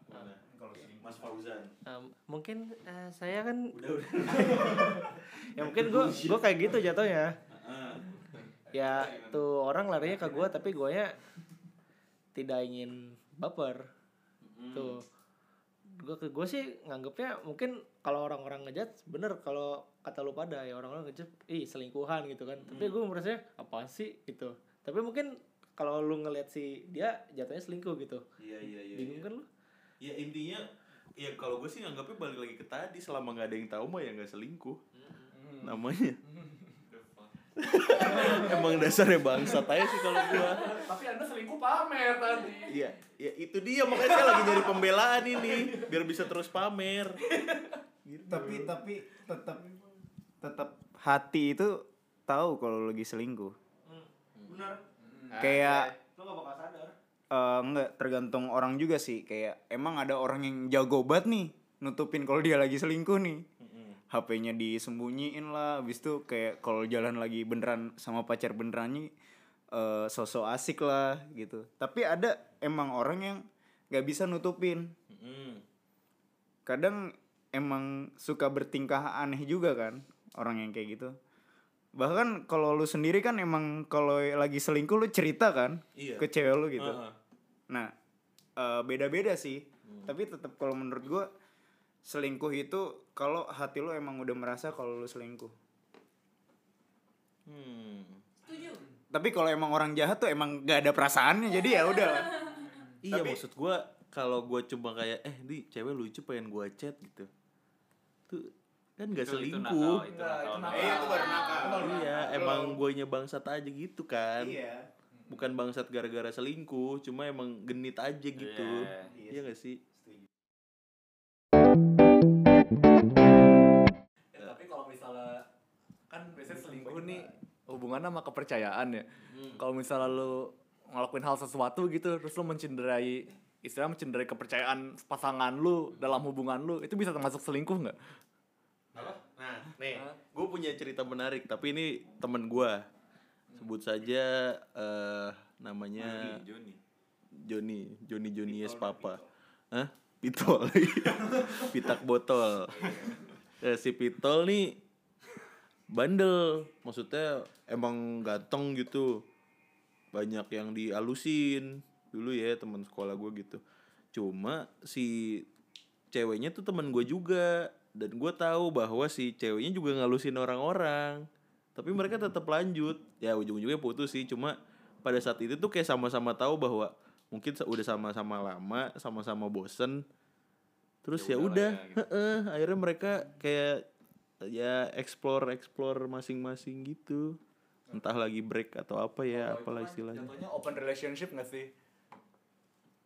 Mas Fauzan? Um, mungkin eh, saya kan ya mungkin gue gue kayak gitu jatuhnya. Ya tuh orang larinya ke gue tapi gue nya tidak ingin baper. Tuh. Gue ke gue sih nganggepnya mungkin kalau orang-orang ngejat bener. Kalau kata lu pada ya orang-orang ngejat ih selingkuhan gitu kan. Tapi gue merasa apa sih? Gitu. Tapi mungkin kalau lu ngeliat si dia jatuhnya selingkuh gitu. Iya iya iya bingung kan lu? Ya intinya ya kalau gue sih nganggapnya balik lagi ke tadi selama nggak ada yang tahu mah ya nggak selingkuh. Namanya. Emang dasarnya bangsat aja sih kalau gua. Tapi anda selingkuh pamer tadi. iya ya itu dia makanya saya lagi nyari pembelaan ini biar bisa terus pamer. Tapi tapi tetap tetap hati itu tahu kalau lagi selingkuh. Benar kayak lo gak bakal sadar. Eh, enggak tergantung orang juga sih. Kayak emang ada orang yang jago banget nih nutupin kalau dia lagi selingkuh nih. HP-nya disembunyiin lah. Habis itu kayak kalau jalan lagi beneran sama pacar benerannya eh sosok asik lah gitu. Tapi ada emang orang yang nggak bisa nutupin. Kadang emang suka bertingkah aneh juga kan orang yang kayak gitu bahkan kalau lu sendiri kan emang kalau lagi selingkuh lu cerita kan Iya. ke cewek lu gitu. Heeh. nah eh, beda-beda sih. Tapi tetap kalau menurut gua selingkuh itu kalau hati lu emang udah merasa kalau lu selingkuh. Hmm. tapi kalau emang orang jahat tuh emang gak ada perasaannya jadi ya udah. Iya maksud gua kalau gua cuma kayak eh di cewek lucu pengen gua chat gitu. Tuh kan nggak selingkuh. iya emang guanya bangsat aja gitu kan. Iya. Bukan bangsat gara-gara selingkuh cuma emang genit aja gitu. Iya. iya gak sih? Ya, tapi kalau misalnya kan biasanya selingkuh nih hubungannya sama kepercayaan ya. Kalau misalnya lu ngelakuin hal sesuatu gitu terus lu mencenderai istilah mencenderai kepercayaan pasangan lu dalam hubungan lu itu bisa termasuk selingkuh nggak? Nah, nih, gue punya cerita menarik, tapi ini temen gue. Sebut saja eh namanya Joni. Joni, Joni Jonies Papa. Hah? Pitol. Pitak botol. Eh, si Pitol nih bandel, maksudnya emang ganteng gitu. Banyak yang dialusin dulu ya teman sekolah gue gitu. Cuma si ceweknya tuh teman gue juga dan gue tahu bahwa si ceweknya juga ngalusin orang-orang. Tapi mereka tetap lanjut. Ya ujung-ujungnya putus sih. Cuma pada saat itu tuh kayak sama-sama tahu bahwa mungkin udah sama-sama lama sama-sama bosen. Terus ya udah. heeh, akhirnya mereka kayak ya explore explore masing-masing gitu. Entah lagi break atau apa ya apalah istilahnya. Jatuhnya open relationship gak sih?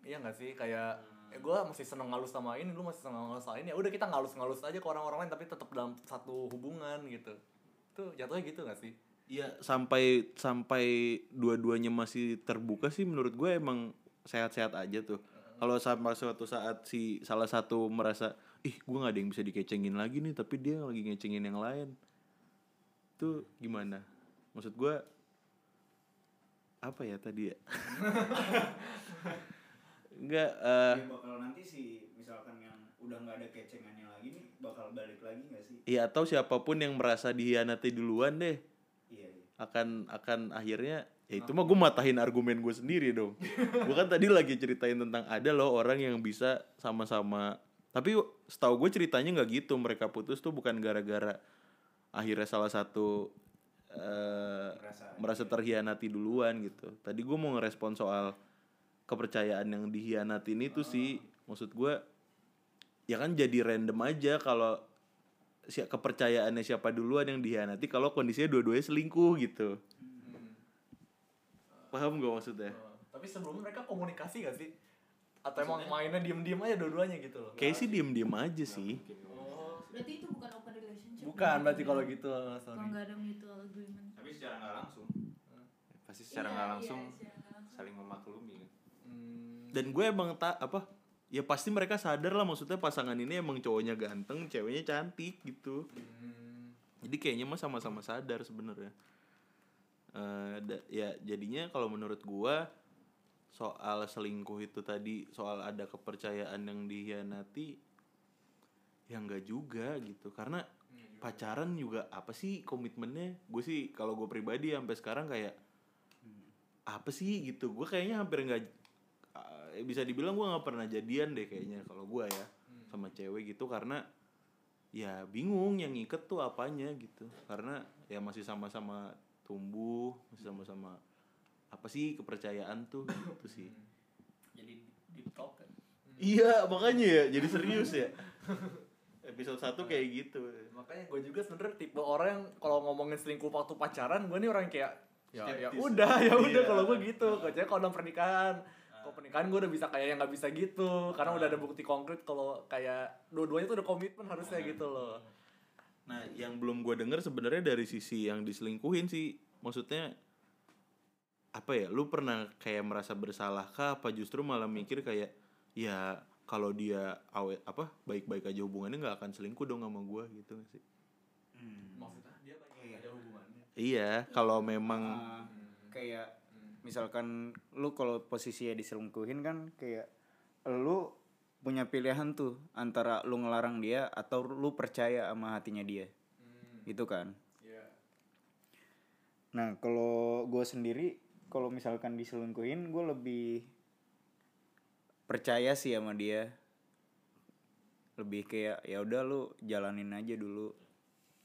Iya gak sih? Kayak eh gue masih seneng ngalus sama ini, lu masih seneng ngalus sama ini. Ya udah kita ngalus-ngalus aja ke orang-orang lain tapi tetap dalam satu hubungan gitu. Itu jatuhnya gitu gak sih? Iya sampai sampai dua-duanya masih terbuka sih menurut gue emang sehat-sehat aja tuh. Kalau sampai suatu saat si salah satu merasa ih gue nggak ada yang bisa dikecengin lagi nih tapi dia lagi ngecengin yang lain, tuh gimana? Maksud gue apa ya tadi ya? Enggak. eh bakal nanti sih misalkan yang udah nggak ada kecengannya lagi nih bakal balik lagi nggak sih? ya atau siapa pun yang merasa dihianati duluan deh. Iya iya. Akan akan akhirnya ya itu mah gue matahin argumen gue sendiri dong. Gue kan tadi lagi ceritain tentang ada loh orang yang bisa sama-sama tapi setahu gue ceritanya nggak gitu. Mereka putus tuh bukan gara-gara akhirnya salah satu eh, merasa terhianati duluan gitu. Tadi gue mau ngerespon soal kepercayaan yang dihianatin itu sih maksud gue ya kan jadi random aja kalau si kepercayaannya siapa duluan yang dihianati kalau kondisinya dua-duanya selingkuh gitu paham gak maksudnya Tapi sebelumnya mereka komunikasi gak sih? Atau emang mainnya diem-diem aja dua-duanya gitu loh? kayak sih diem-diem aja sih Berarti itu bukan open relationship. Bukan berarti kalau gitu, Kalau sorry. nggak ada mutual agreement. Tapi secara nggak langsung. Pasti secara nggak langsung saling memaklumi dan gue emang tak apa ya pasti mereka sadar lah maksudnya pasangan ini emang cowoknya ganteng ceweknya cantik gitu. Jadi kayaknya mah sama-sama sadar sebenarnya. Da- ya jadinya kalau menurut gue soal selingkuh itu tadi soal ada kepercayaan yang dihianati ya enggak juga gitu. Karena pacaran juga apa sih komitmennya? Gue sih kalau gue pribadi sampai sekarang kayak apa sih gitu? Gue kayaknya hampir nggak bisa dibilang gue nggak pernah jadian deh kayaknya kalau gue ya sama cewek gitu karena ya bingung yang ngiket tuh apanya gitu karena ya masih sama-sama tumbuh masih sama-sama apa sih kepercayaan tuh gitu sih Jadi deep talk kan? Iya, makanya ya jadi serius ya. Episode 1 kayak gitu. makanya gue juga sebenernya tipe orang yang kalau ngomongin selingkuh waktu pacaran gue nih orang kayak ya ya udah ya udah Iya. kalau gue gitu kecuali kalau dalam pernikahan kalau pernikahan gue udah bisa kayak yang nggak bisa gitu? Karena udah ada bukti konkret kalau kayak dua-duanya tuh udah komitmen harusnya gitu loh. Nah, yang belum gue denger sebenarnya dari sisi yang diselingkuhin sih, maksudnya apa ya? Lu pernah kayak merasa bersalah kah? Apa justru malah mikir kayak ya kalau dia awet apa baik-baik aja hubungannya nggak akan selingkuh dong sama gue gitu sih? maksudnya dia banyak ada hubungannya. Iya, kalau memang Ah, kayak misalkan lu kalau posisinya diselingkuhin kan kayak lu punya pilihan tuh antara lu ngelarang dia atau lu percaya sama hatinya dia. Gitu kan? Nah kalau gue sendiri kalau misalkan diselingkuhin gue lebih percaya sih sama dia. Lebih kayak ya udah lu jalanin aja dulu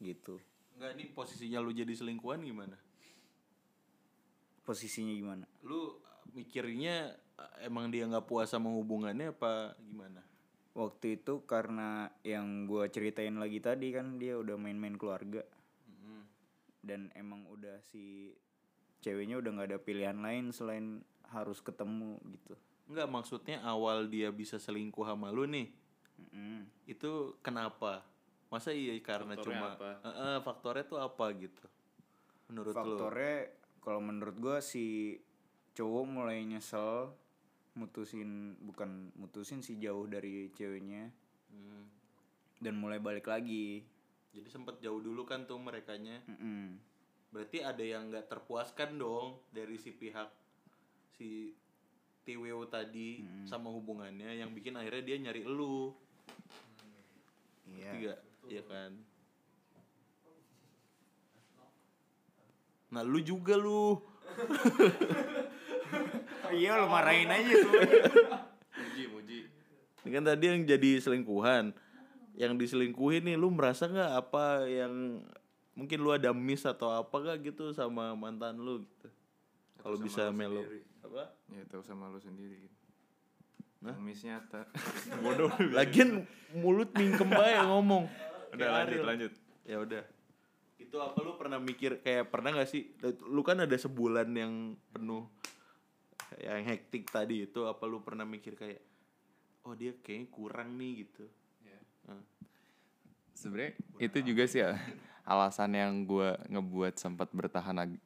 gitu. Nggak nih posisinya lu jadi selingkuhan gimana? Posisinya gimana Lu mikirnya eh, emang dia nggak puas sama hubungannya apa gimana? Waktu itu karena yang gue ceritain lagi tadi kan dia udah main-main keluarga dan emang udah si ceweknya udah nggak ada pilihan lain selain harus ketemu gitu. Nggak maksudnya awal dia bisa selingkuh sama lu nih Mm-mm. itu kenapa? Masa iya karena Faktornya cuma apa? Eh, eh, faktornya tuh apa gitu? Menurut lu? Faktornya kalau menurut gue si cowok mulai nyesel mutusin bukan mutusin sih jauh dari ceweknya Hmm. dan mulai balik lagi. Jadi sempet jauh dulu kan tuh merekanya. Mm-mm. Berarti ada yang nggak terpuaskan dong dari si pihak si TWO tadi sama hubungannya yang bikin akhirnya dia nyari elu. Iya. Iya kan? Nah lu juga lu. Iya lu marahin aja tuh. Muji, muji. Ini kan tadi yang jadi selingkuhan. Yang diselingkuhin nih lu merasa nggak apa yang mungkin lu ada miss atau apa gak gitu sama mantan lu gitu. Kalau bisa melo. Apa? Ya tahu sama lu sendiri gitu. Nah? Miss nyata. Bodoh. Lagian mulut mingkem bae ngomong. Udah Kayak lanjut, lanjut. Ya udah. Itu apa lu pernah mikir kayak pernah gak sih? Lu kan ada sebulan yang penuh yang hektik tadi itu apa lu pernah mikir kayak oh dia kayaknya kurang nih gitu. Nah. Sebenarnya itu juga sih ya, alasan yang gue ngebuat sempat bertahan ag-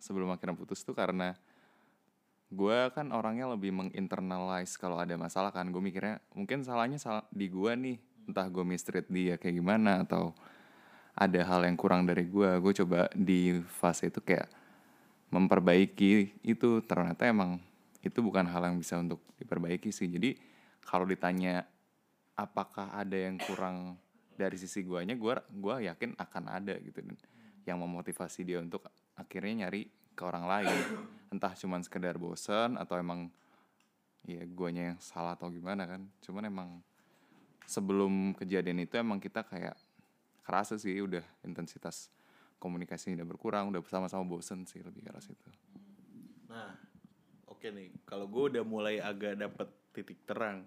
sebelum akhirnya putus tuh karena gue kan orangnya lebih menginternalize kalau ada masalah kan. Gue mikirnya mungkin salahnya salah di gue nih. Entah gue mistreat dia kayak gimana atau ada hal yang kurang dari gue gue coba di fase itu kayak memperbaiki itu. Ternyata emang itu bukan hal yang bisa untuk diperbaiki sih. Jadi kalau ditanya apakah ada yang kurang dari sisi guanya gua gua yakin akan ada gitu. Dan yang memotivasi dia untuk akhirnya nyari ke orang lain. Entah cuman sekedar bosen atau emang ya guanya yang salah atau gimana kan. Cuman emang sebelum kejadian itu emang kita kayak kerasa sih udah intensitas komunikasinya udah berkurang udah sama-sama bosen sih lebih ke arah situ Nah, oke nih. Kalau gue udah mulai agak dapet titik terang.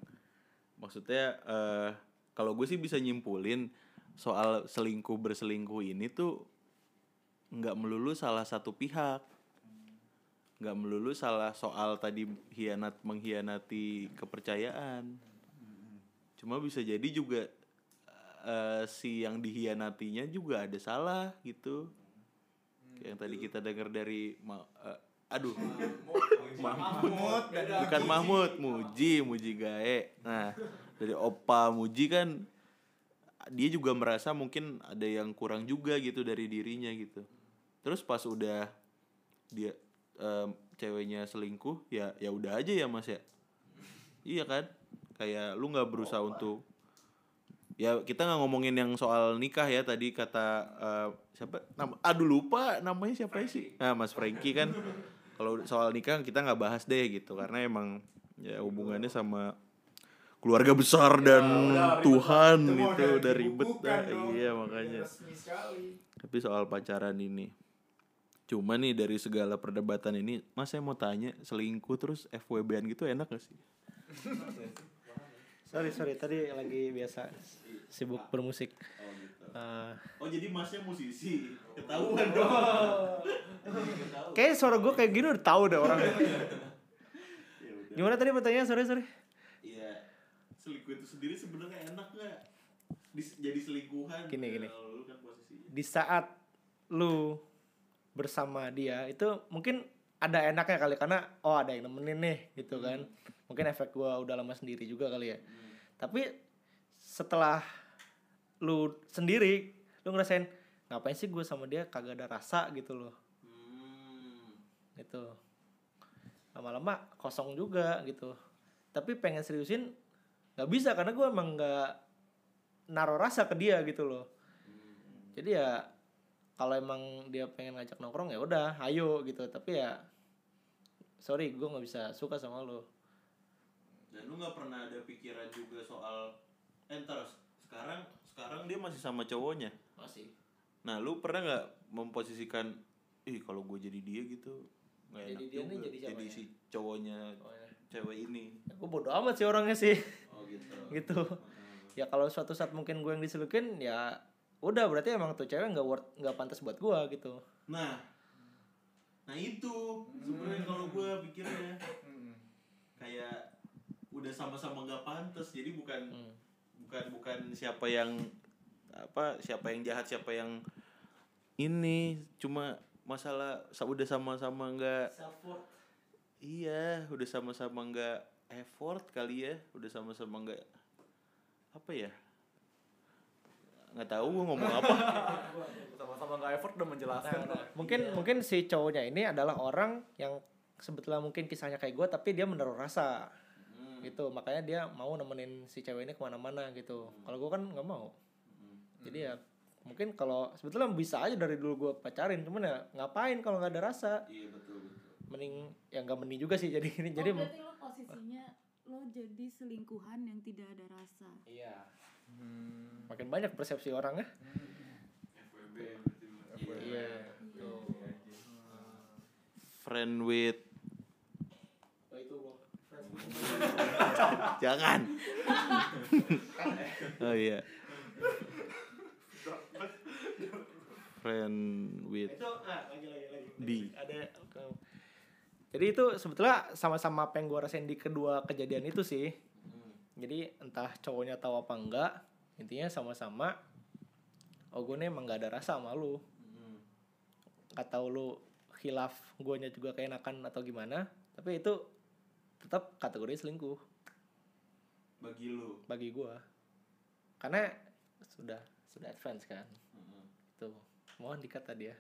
Maksudnya, eh kalau gue sih bisa nyimpulin soal selingkuh berselingkuh ini tuh nggak melulu salah satu pihak. Nggak melulu salah soal tadi hianat mengkhianati kepercayaan. Cuma bisa jadi juga eh, si yang dihianatinya juga ada salah gitu. Kayak yang tadi kita dengar dari Ma- eh, aduh. Mahmud. Bukan Mahmud Muji Muji Gae. Nah dari Opa Muji kan dia juga merasa mungkin ada yang kurang juga gitu dari dirinya gitu. Terus pas udah dia em, ceweknya selingkuh ya ya udah aja ya mas ya? Iya kan? Kayak lu nggak berusaha untuk ya kita nggak ngomongin yang soal nikah ya tadi kata eh, siapa? Nama aduh lupa namanya siapa sih? Nah mas Franky kan. Kalau soal nikah kita nggak bahas deh gitu karena emang ya hubungannya sama keluarga besar dan Tuhan itu udah ribet. dah iya makanya. Tapi soal pacaran ini. Cuma nih dari segala perdebatan ini mas saya mau tanya selingkuh terus FWB-an gitu enak gak sih sorry sorry tadi lagi biasa sibuk bermusik. Eh, Oh jadi masnya musisi, ketahuan dong. Kayaknya suara gue kayak gini udah tahu deh orang. Gimana tadi pertanyaan? Sorry sorry. Iya, selingkuh itu sendiri sebenarnya enak? Dis- jadi selingkuhan. Gini, gini. Lu kan posisinya. Di saat lu bersama dia itu mungkin ada enaknya kali karena oh ada yang nemenin nih gitu kan. Mungkin efek gue udah lama sendiri juga kali ya. Tapi setelah lu sendiri lu ngerasain ngapain sih gue sama dia? Kagak ada rasa gitu loh. Hmm. gitu. Lama-lama kosong juga gitu. Tapi pengen seriusin nggak bisa karena gue emang nggak naruh rasa ke dia gitu loh. Jadi ya kalau emang dia pengen ngajak nongkrong ya udah ayo gitu. Tapi ya sorry gue nggak bisa suka sama lo Dan lu nggak pernah ada pikiran juga soal eh, ntar sekarang sekarang dia masih sama cowoknya. masih Nah, lu pernah nggak memposisikan, ih kalau gue jadi dia gitu, nggak Jadi enak dia nih juga. jadi siapa ya? si cowoknya Oh, ya. cewek ini. gue bodo amat sih orangnya sih Oh gitu. gitu ya kalau suatu saat mungkin gue yang diselukin ya udah berarti emang tuh cewek nggak worth nggak pantas buat gue gitu Nah, nah itu sebenarnya kalau gue pikirnya kayak udah sama-sama nggak pantas, jadi bukan Hmm. bukan bukan siapa yang apa siapa yang jahat siapa yang ini cuma masalah sa- udah sama-sama nggak iya udah sama-sama nggak effort kali ya udah sama-sama nggak apa ya nggak tahu gue ngomong apa. Sama-sama nggak effort udah menjelaskan. mungkin mungkin si cowoknya ini adalah orang yang sebetulnya mungkin kisahnya kayak gue tapi dia menaruh rasa gitu. Makanya dia mau nemenin si cewek ini ke mana-mana gitu. Kalau gue kan nggak mau. Jadi ya mungkin kalau sebetulnya bisa aja dari dulu gue pacarin. Cuman ya ngapain kalau nggak ada rasa? Iya betul betul. Mending ya nggak mending juga sih jadi ini. Jadi jadi oh, berarti lo posisinya lo jadi selingkuhan yang tidak ada rasa. iya. Makin banyak persepsi orang ya iya friend with Oh. jangan. Oh iya. Friend with itu ah, lagi lagi lagi. B. ada jadi itu sebetulnya sama-sama apa yang gue rasain di kedua kejadian itu sih. Jadi entah cowoknya tahu apa enggak intinya sama-sama oh gue nih emang gak ada rasa sama lu. Nggak tahu lu khilaf guanya juga keenakan atau gimana tapi itu tetap kategori selingkuh. Bagi lu? Bagi gua. Karena sudah sudah advance kan. Itu. Mohon dikata dia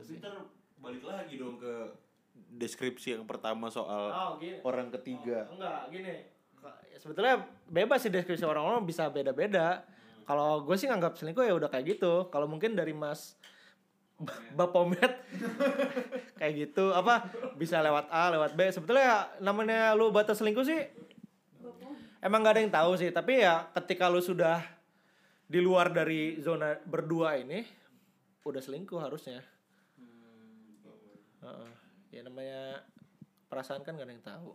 tapi ntar balik lagi dong ke deskripsi yang pertama soal oh gini orang ketiga. Enggak gini. Ya, sebetulnya bebas sih deskripsi orang-orang bisa beda-beda. Kalau gue sih nganggap selingkuh ya udah kayak gitu. Kalau mungkin dari mas Bapomet kayak gitu. Apa? Bisa lewat A lewat B. Sebetulnya ya, namanya lu batas selingkuh sih emang gak ada yang tahu sih. Tapi ya ketika lu sudah di luar dari zona berdua ini udah selingkuh harusnya. Heeh. ya namanya perasaan kan gak ada yang tahu.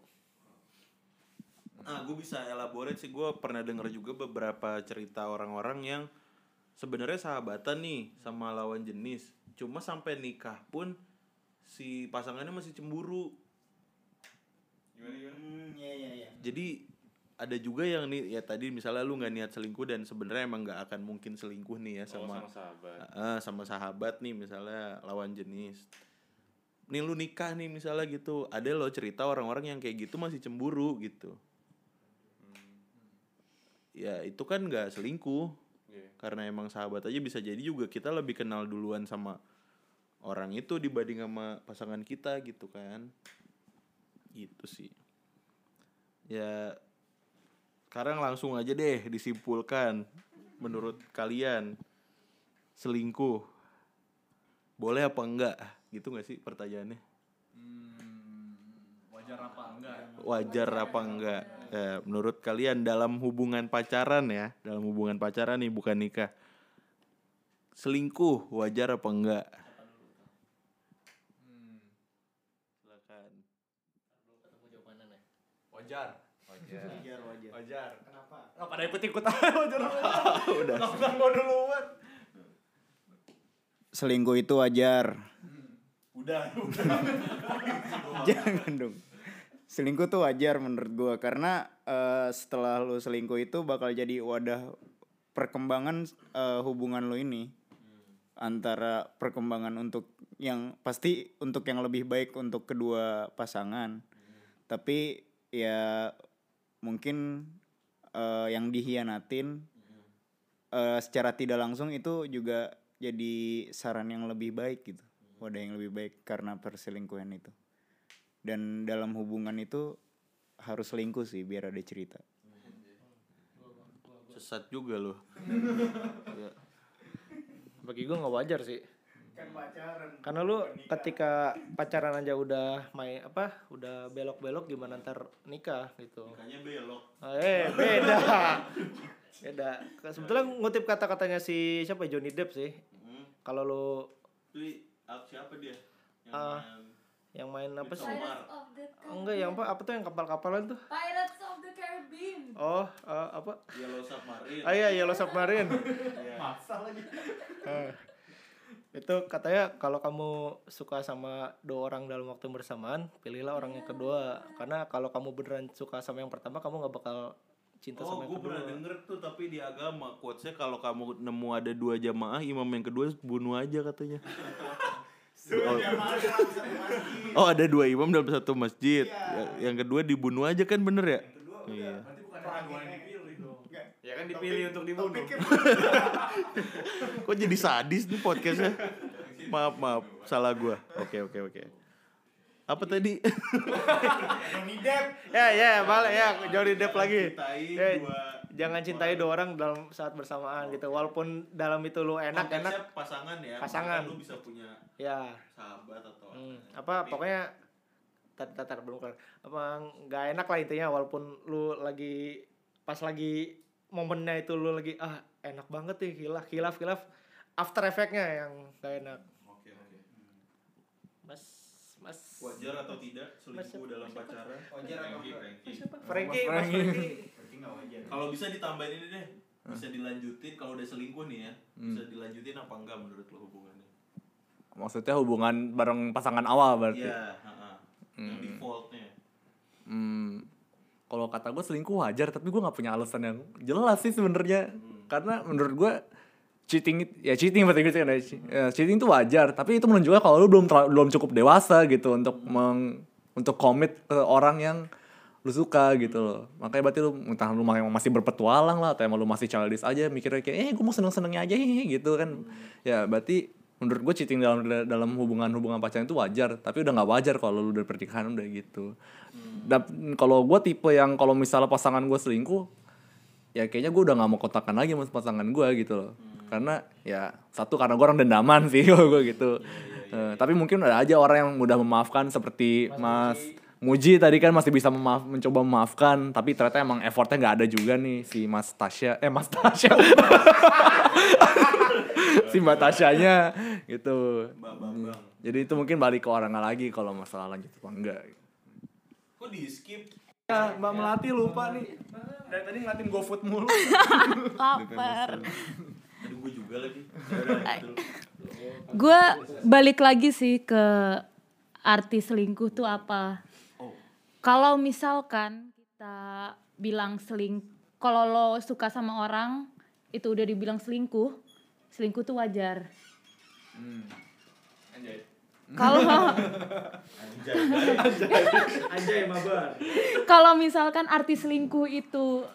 Nah, gue bisa elaborate sih. Gue pernah denger juga beberapa cerita orang-orang yang sebenarnya sahabatan nih sama lawan jenis. Cuma sampai nikah pun si pasangannya masih cemburu. Jadi ada juga yang nih ya tadi misalnya lu nggak niat selingkuh dan sebenarnya emang nggak akan mungkin selingkuh nih ya sama sama sahabat. Ah, sama sahabat nih misalnya lawan jenis. Nih lu nikah nih misalnya gitu. Ada lo cerita orang-orang yang kayak gitu masih cemburu gitu. Ya itu kan nggak selingkuh. Iya. Karena emang sahabat aja bisa jadi juga kita lebih kenal duluan sama orang itu dibanding sama pasangan kita gitu kan. Gitu sih. Ya sekarang langsung aja deh disimpulkan menurut kalian selingkuh boleh apa enggak gitu nggak sih pertanyaannya Wajar apa enggak? wajar apa enggak ya, menurut kalian dalam hubungan pacaran ya dalam hubungan pacaran nih bukan nikah selingkuh wajar apa enggak silakan Wajar. Wajar. Wajar wajar. Wajar. kenapa Nggak pada ikut-ikut aja wajar. Udah. Nggak mau duluan. Selingkuh itu wajar. Udah, Jangan dong. Selingkuh tuh wajar menurut gua karena eh, setelah lu selingkuh itu bakal jadi wadah perkembangan eh, hubungan lu ini. Antara perkembangan untuk yang pasti untuk yang lebih baik untuk kedua pasangan. Tapi ya mungkin eh, yang dihianatin eh, secara tidak langsung itu juga jadi saran yang lebih baik gitu. Wadah yang lebih baik karena perselingkuhan itu dan dalam hubungan itu harus selingkuh sih biar ada cerita Sesat juga loh. ya. Bagi gue nggak wajar sih. Karena lu ketika pacaran aja udah main apa, udah belok-belok gimana ntar nikah gitu. Makanya belok. Ah, Eh beda, beda. Sebetulnya ngutip kata-katanya si siapa ya, Johnny Depp sih. Kalau lu siapa dia? Yang Ah. main yang main apa sih? Pirates of the Enggak, yang apa? Apa tuh yang kapal-kapalan tuh? Pirates of the Caribbean. Oh, eh, apa? Yellow Submarine. Ah iya, Yellow Submarine. Eh, itu katanya kalau kamu suka sama dua orang dalam waktu bersamaan, pilihlah orang yang kedua. Karena kalau kamu beneran suka sama yang pertama, kamu nggak bakal cinta Oh, sama yang gue kedua. pernah denger tuh tapi di agama quotesnya kalau kamu nemu ada dua jamaah, imam yang kedua bunuh aja katanya. oh. oh, ada dua imam dalam satu masjid. Ya- Yang kedua dibunuh aja kan bener ya? Iya. Ya kan dipilih untuk dibunuh. Kok jadi sadis nih podcastnya? Maaf maaf, salah gua. Oke oke oke. Apa tadi? Ya, ya, balik ya, Johnny Depp lagi. Ya, dua- jangan cintai dua orang dalam saat bersamaan gitu. Walaupun dalam itu lu enak, enak. Konteksnya pasangan ya. Pasangan. Lu bisa punya Ya, sahabat atau Hmm, apa pokoknya tar, tar, tar, belum kelar. Apa nggak enak lah intinya walaupun lu lagi pas lagi momennya itu lu lagi ah enak banget nih hilaf hilaf hilaf after effectnya yang nggak enak. Oke oke. Mas Mas Wajar atau tidak selingkuh dalam pacaran? Wajar atau Frankie, enggak? Frankie. Frankie. Kalau bisa ditambahin ini deh, bisa dilanjutin kalau udah selingkuh nih ya, bisa dilanjutin apa enggak menurut lo hubungannya? Maksudnya hubungan bareng pasangan awal berarti. Iya, heeh. Yang defaultnya. Hmm, kalau kata gue selingkuh wajar, tapi gue nggak punya alasan yang jelas sih sebenarnya. Karena menurut gue cheating ya cheating berarti gitu kan ya. Ya, cheating itu wajar, tapi itu menunjukkan kalau lu belum belum cukup dewasa gitu untuk meng, untuk komit ke orang yang lu suka gitu loh. Makanya berarti lu entah lu masih berpetualang lah atau emang lu masih childish aja mikirnya kayak eh gue mau seneng-senengnya aja hehe," gitu kan. Ya berarti menurut gue cheating dalam dalam hubungan hubungan pacaran itu wajar tapi udah nggak wajar kalau lu udah pernikahan udah gitu. Dan kalau gue tipe yang kalau misalnya pasangan gue selingkuh ya kayaknya gue udah nggak mau kontakkan lagi sama pasangan gue gitu loh. Karena ya satu karena gue orang dendaman sih gue gitu. Eh, tapi mungkin ada aja orang yang mudah memaafkan seperti Mas, Muji tadi kan masih bisa memaaf, mencoba memaafkan tapi ternyata emang effortnya nggak ada juga nih si Mas Tasya eh Mas Tasya si Mbak Tasyanya gitu jadi itu mungkin balik ke orangnya lagi kalau masalah lanjut apa enggak Kok di skip? Ya, Mbak Melati lupa nih. Dari tadi ngeliatin GoFood mulu. Lapar. Aduh gue juga lagi. Gue balik lagi sih ke arti selingkuh tuh apa. Kalau misalkan kita bilang seling, kalau lo suka sama orang itu udah dibilang selingkuh, selingkuh tuh wajar. Kalau Anjay mabar. kalau misalkan arti selingkuh itu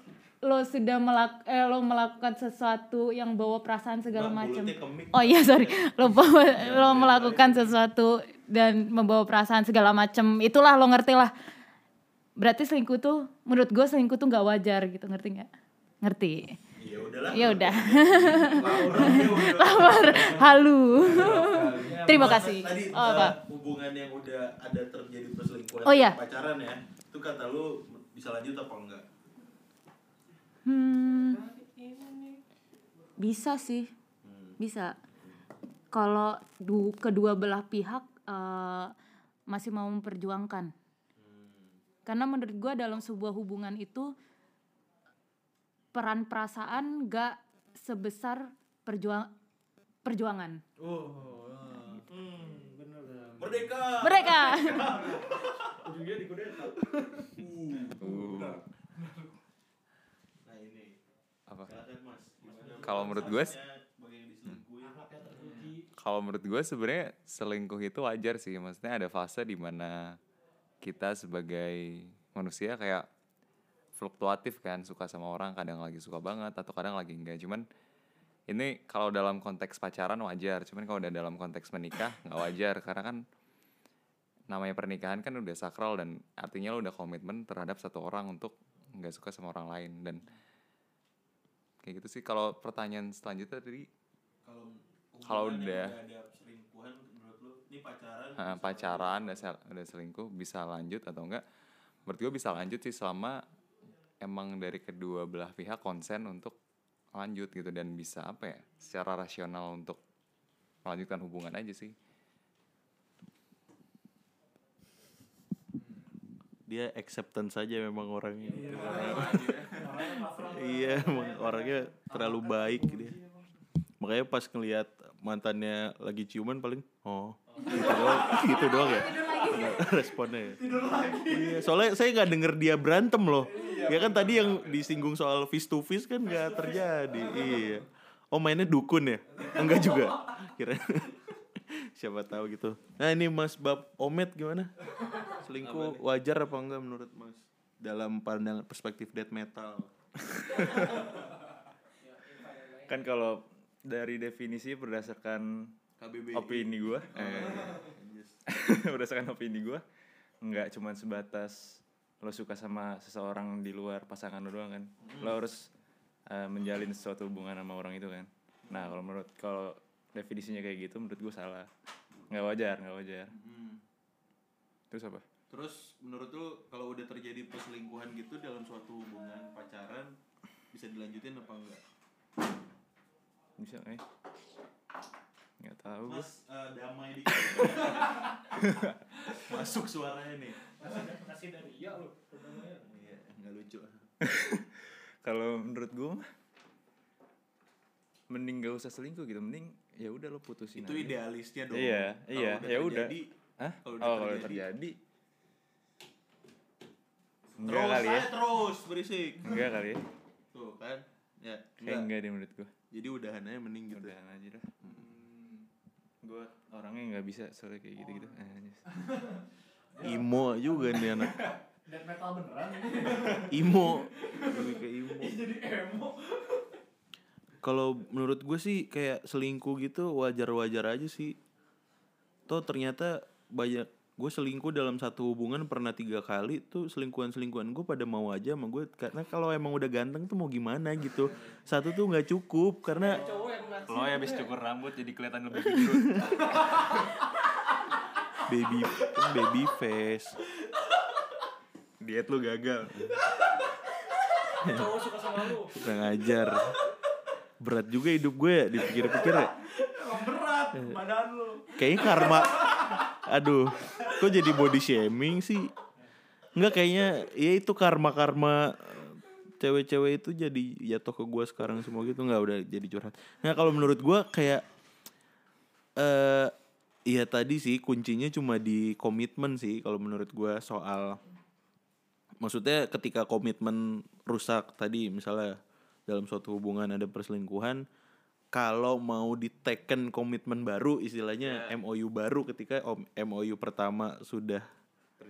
lo sudah melak eh, lo melakukan sesuatu yang bawa perasaan segala macam. Oh iya sorry, lo bawa, lo melakukan sesuatu dan membawa perasaan segala macam, itulah lo ngerti lah. Berarti selingkuh tuh, menurut gue selingkuh tuh nggak wajar gitu, ngerti nggak? Ngerti. Ya udahlah. Ya udah. Lawar, halu. Terima kasih. Tadi Oh, apa? uh, hubungan yang udah ada terjadi perselingkuhan Oh, iya. pacaran ya. Itu kata lu bisa lanjut apa enggak? Hmm, bisa sih, bisa. Kalau du- kedua belah pihak eh, masih mau memperjuangkan, karena menurut gue dalam sebuah hubungan itu peran perasaan gak sebesar perjuang perjuangan. Merdeka. Mereka. Nah ini. Apa? Silakan Mas. Gimana Kalau menurut gue diselingkuhin? Kalau menurut gue sebenarnya selingkuh itu wajar sih. Maksudnya ada fase di mana kita sebagai manusia kayak fluktuatif kan, suka sama orang, kadang lagi suka banget atau kadang lagi enggak. Cuman ini kalau dalam konteks pacaran wajar, cuman kalau udah dalam konteks menikah nggak wajar karena kan namanya pernikahan kan udah sakral dan artinya lo udah komitmen terhadap satu orang untuk nggak suka sama orang lain dan kayak gitu sih. Kalau pertanyaan selanjutnya tadi Kalau udah- ada ini pacaran uh, bisa pacaran udah, sel- udah selingkuh bisa lanjut atau enggak? Menurut gue bisa lanjut sih selama emang dari kedua belah pihak konsen untuk lanjut gitu dan bisa apa ya secara rasional untuk melanjutkan hubungan aja sih. Dia acceptance saja memang orangnya. Iya, emang orangnya terlalu baik dia. Makanya pas ngelihat mantannya lagi ciuman paling oh gitu doang, gitu doang ya. Responnya ya. Iya, soalnya saya nggak denger dia berantem loh. Ya kan tadi yang disinggung soal face to face kan nggak terjadi. Iya. Oh mainnya dukun ya? Enggak juga. Kira siapa tahu gitu. Nah ini Mas Bab Omet gimana? Selingkuh wajar apa enggak menurut Mas? Dalam pandangan perspektif death metal. Kan kalau dari definisi berdasarkan KBBI. opini gua, eh, berdasarkan opini gua, nggak cuman sebatas lo suka sama seseorang di luar pasangan lo doang kan, lo harus eh, menjalin suatu hubungan sama orang itu kan. Nah kalau menurut kalau definisinya kayak gitu, menurut gua salah, nggak wajar, nggak wajar. Hmm. Terus apa? Terus menurut lu kalau udah terjadi perselingkuhan gitu dalam suatu hubungan pacaran bisa dilanjutin apa enggak? Bisa nggak? ya? Nggak tahu gua. Mas eh, damai dikit. Masuk suaranya nih. Kasih dari iya lo. Iya, enggak lucu. kalau menurut gue mah mending gak usah selingkuh gitu mending ya udah lo putusin Itu aja. idealisnya dong. Iya, Kalau iya, udah ya udah. terjadi, Hah? Kalau oh udah kalau terjadi. terjadi enggak Terus kali ya terus berisik. enggak kali ya Tuh kan. Ya, kayak enggak. enggak deh menurut gue Jadi udahan aja mending gitu. udahan aja dah gue orangnya nggak bisa soalnya kayak gitu gitu Imo juga nih anak. Dan metal beneran Imo. Lebih ke imo. Jadi emo. Kalau menurut gue sih kayak selingkuh gitu wajar-wajar aja sih. Toh ternyata banyak gue selingkuh dalam satu hubungan pernah tiga kali tuh selingkuhan-selingkuhan gue pada mau aja sama gue karena kalau emang udah ganteng tuh mau gimana gitu. Satu tuh nggak cukup karena lo ya habis cukur rambut jadi kelihatan lebih gendut baby kan baby face. Diet lu gagal. Cowok suka sama lu. Kurang ngajar berat juga hidup gue ya dipikir-pikir ya. Berat badan lu. Kayaknya karma. Aduh kok jadi body shaming sih? Enggak kayaknya ya itu karma karma cewek-cewek itu jadi jatuh ke gue sekarang semua gitu. Nggak udah jadi curhat. Nah kalau menurut gue kayak eh Iya tadi sih kuncinya cuma di komitmen sih kalau menurut gue soal maksudnya ketika komitmen rusak tadi misalnya dalam suatu hubungan ada perselingkuhan kalau mau diteken komitmen baru istilahnya MOU baru ketika om- MOU pertama sudah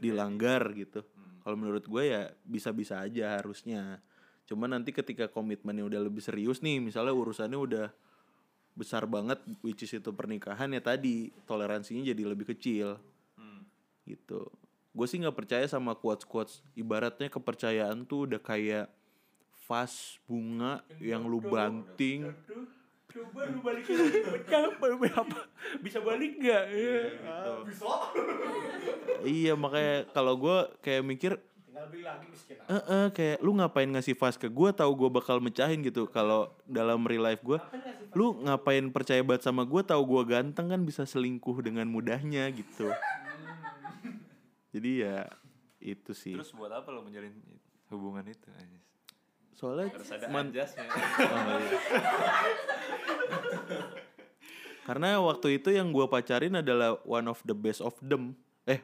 dilanggar gitu. Kalau menurut gue ya bisa-bisa aja harusnya. Cuman nanti ketika komitmennya udah lebih serius nih misalnya urusannya udah besar banget which is itu pernikahan ya tadi toleransinya jadi lebih kecil. Gitu. Gue sih nggak percaya sama quotes quotes ibaratnya kepercayaan tuh udah kayak vas bunga yang lu banting coba lu balikin lagi apa? Bisa balik nggak? ya iya makanya kalau gue kayak mikir tinggal beli lagi miskin eh eh, kayak lu ngapain ngasih vas ke gue tahu gue bakal mecahin gitu kalau dalam real life gue lu ngapain percaya banget sama gue tahu gue ganteng kan bisa selingkuh dengan mudahnya gitu. Jadi ya itu sih. Terus buat apa lo menjalin hubungan itu? Soalnya Harus ada man- adjustnya. Oh, iya. Karena waktu itu yang gua pacarin adalah one of the best of them. Eh,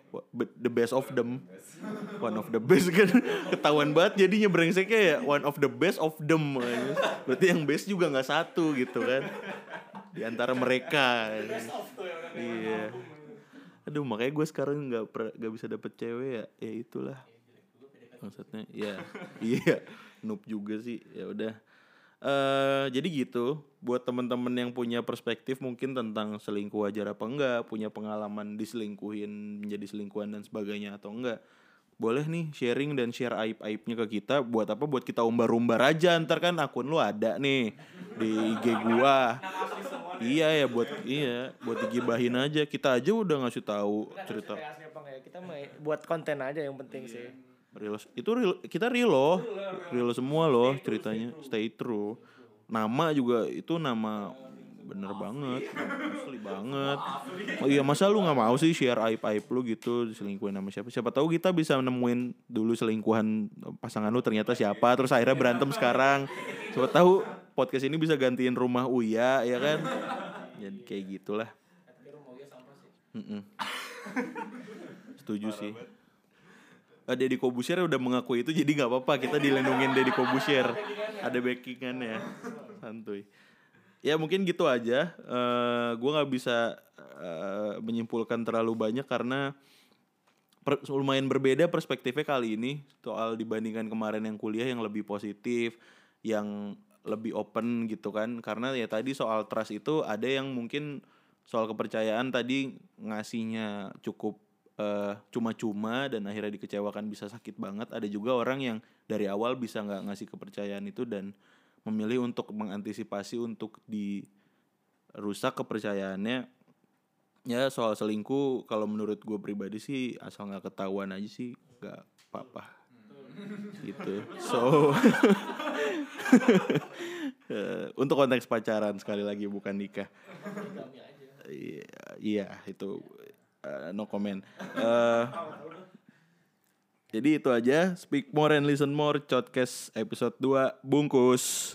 the best of them. One of the best kan ketahuan banget jadinya brengseknya ya one of the best of them. Berarti yang best juga nggak satu gitu kan. Di antara mereka. Iya. Aduh makanya gue sekarang nggak per- nggak bisa dapet cewek ya. Ya itulah. Maksudnya ya iya noob juga sih. Ya udah. eh jadi gitu buat temen-temen yang punya perspektif mungkin tentang selingkuh wajar apa enggak, punya pengalaman diselingkuhin menjadi selingkuhan dan sebagainya atau enggak. Boleh nih sharing dan share aib-aibnya ke kita buat apa? Buat kita umbar-umbar aja ntar kan akun lu ada nih di IG gua. Iya ya buat iya buat digibahin aja. Kita aja udah ngasih tahu cerita kita mah buat konten aja yang penting sih real itu real kita real loh. Real semua loh ceritanya. stay true. nama juga itu nama bener banget. Asli banget. Oh iya masa lu nggak mau sih share aib aib lu gitu diselingkuhin sama siapa? Siapa tahu kita bisa nemuin dulu selingkuhan pasangan lu ternyata siapa terus akhirnya berantem sekarang. Siapa tahu podcast ini bisa gantiin rumah Uya ya kan? Jadi kayak gitulah. Setuju sih Eh, Deddy Kobusier udah mengakui itu jadi nggak apa-apa kita dilindungin Deddy Kobusier. Ada backingannya. Santuy. Ya mungkin gitu aja. Eh gue nggak bisa eh, menyimpulkan terlalu banyak karena per- lumayan berbeda perspektifnya kali ini. Soal dibandingkan kemarin yang kuliah yang lebih positif yang lebih open gitu kan. Karena ya tadi soal trust itu ada yang mungkin soal kepercayaan tadi ngasihnya cukup eh, cuma-cuma dan akhirnya dikecewakan bisa sakit banget. Ada juga orang yang dari awal bisa nggak ngasih kepercayaan itu dan memilih untuk mengantisipasi untuk dirusak kepercayaannya. Ya soal selingkuh kalau menurut gue pribadi sih asal nggak ketahuan aja sih nggak apa-apa. Gitu. So untuk konteks pacaran sekali lagi bukan nikah. Iya iya itu eh, no comment. Eh, jadi itu aja. Speak more and listen more. Podcast episode 2 bungkus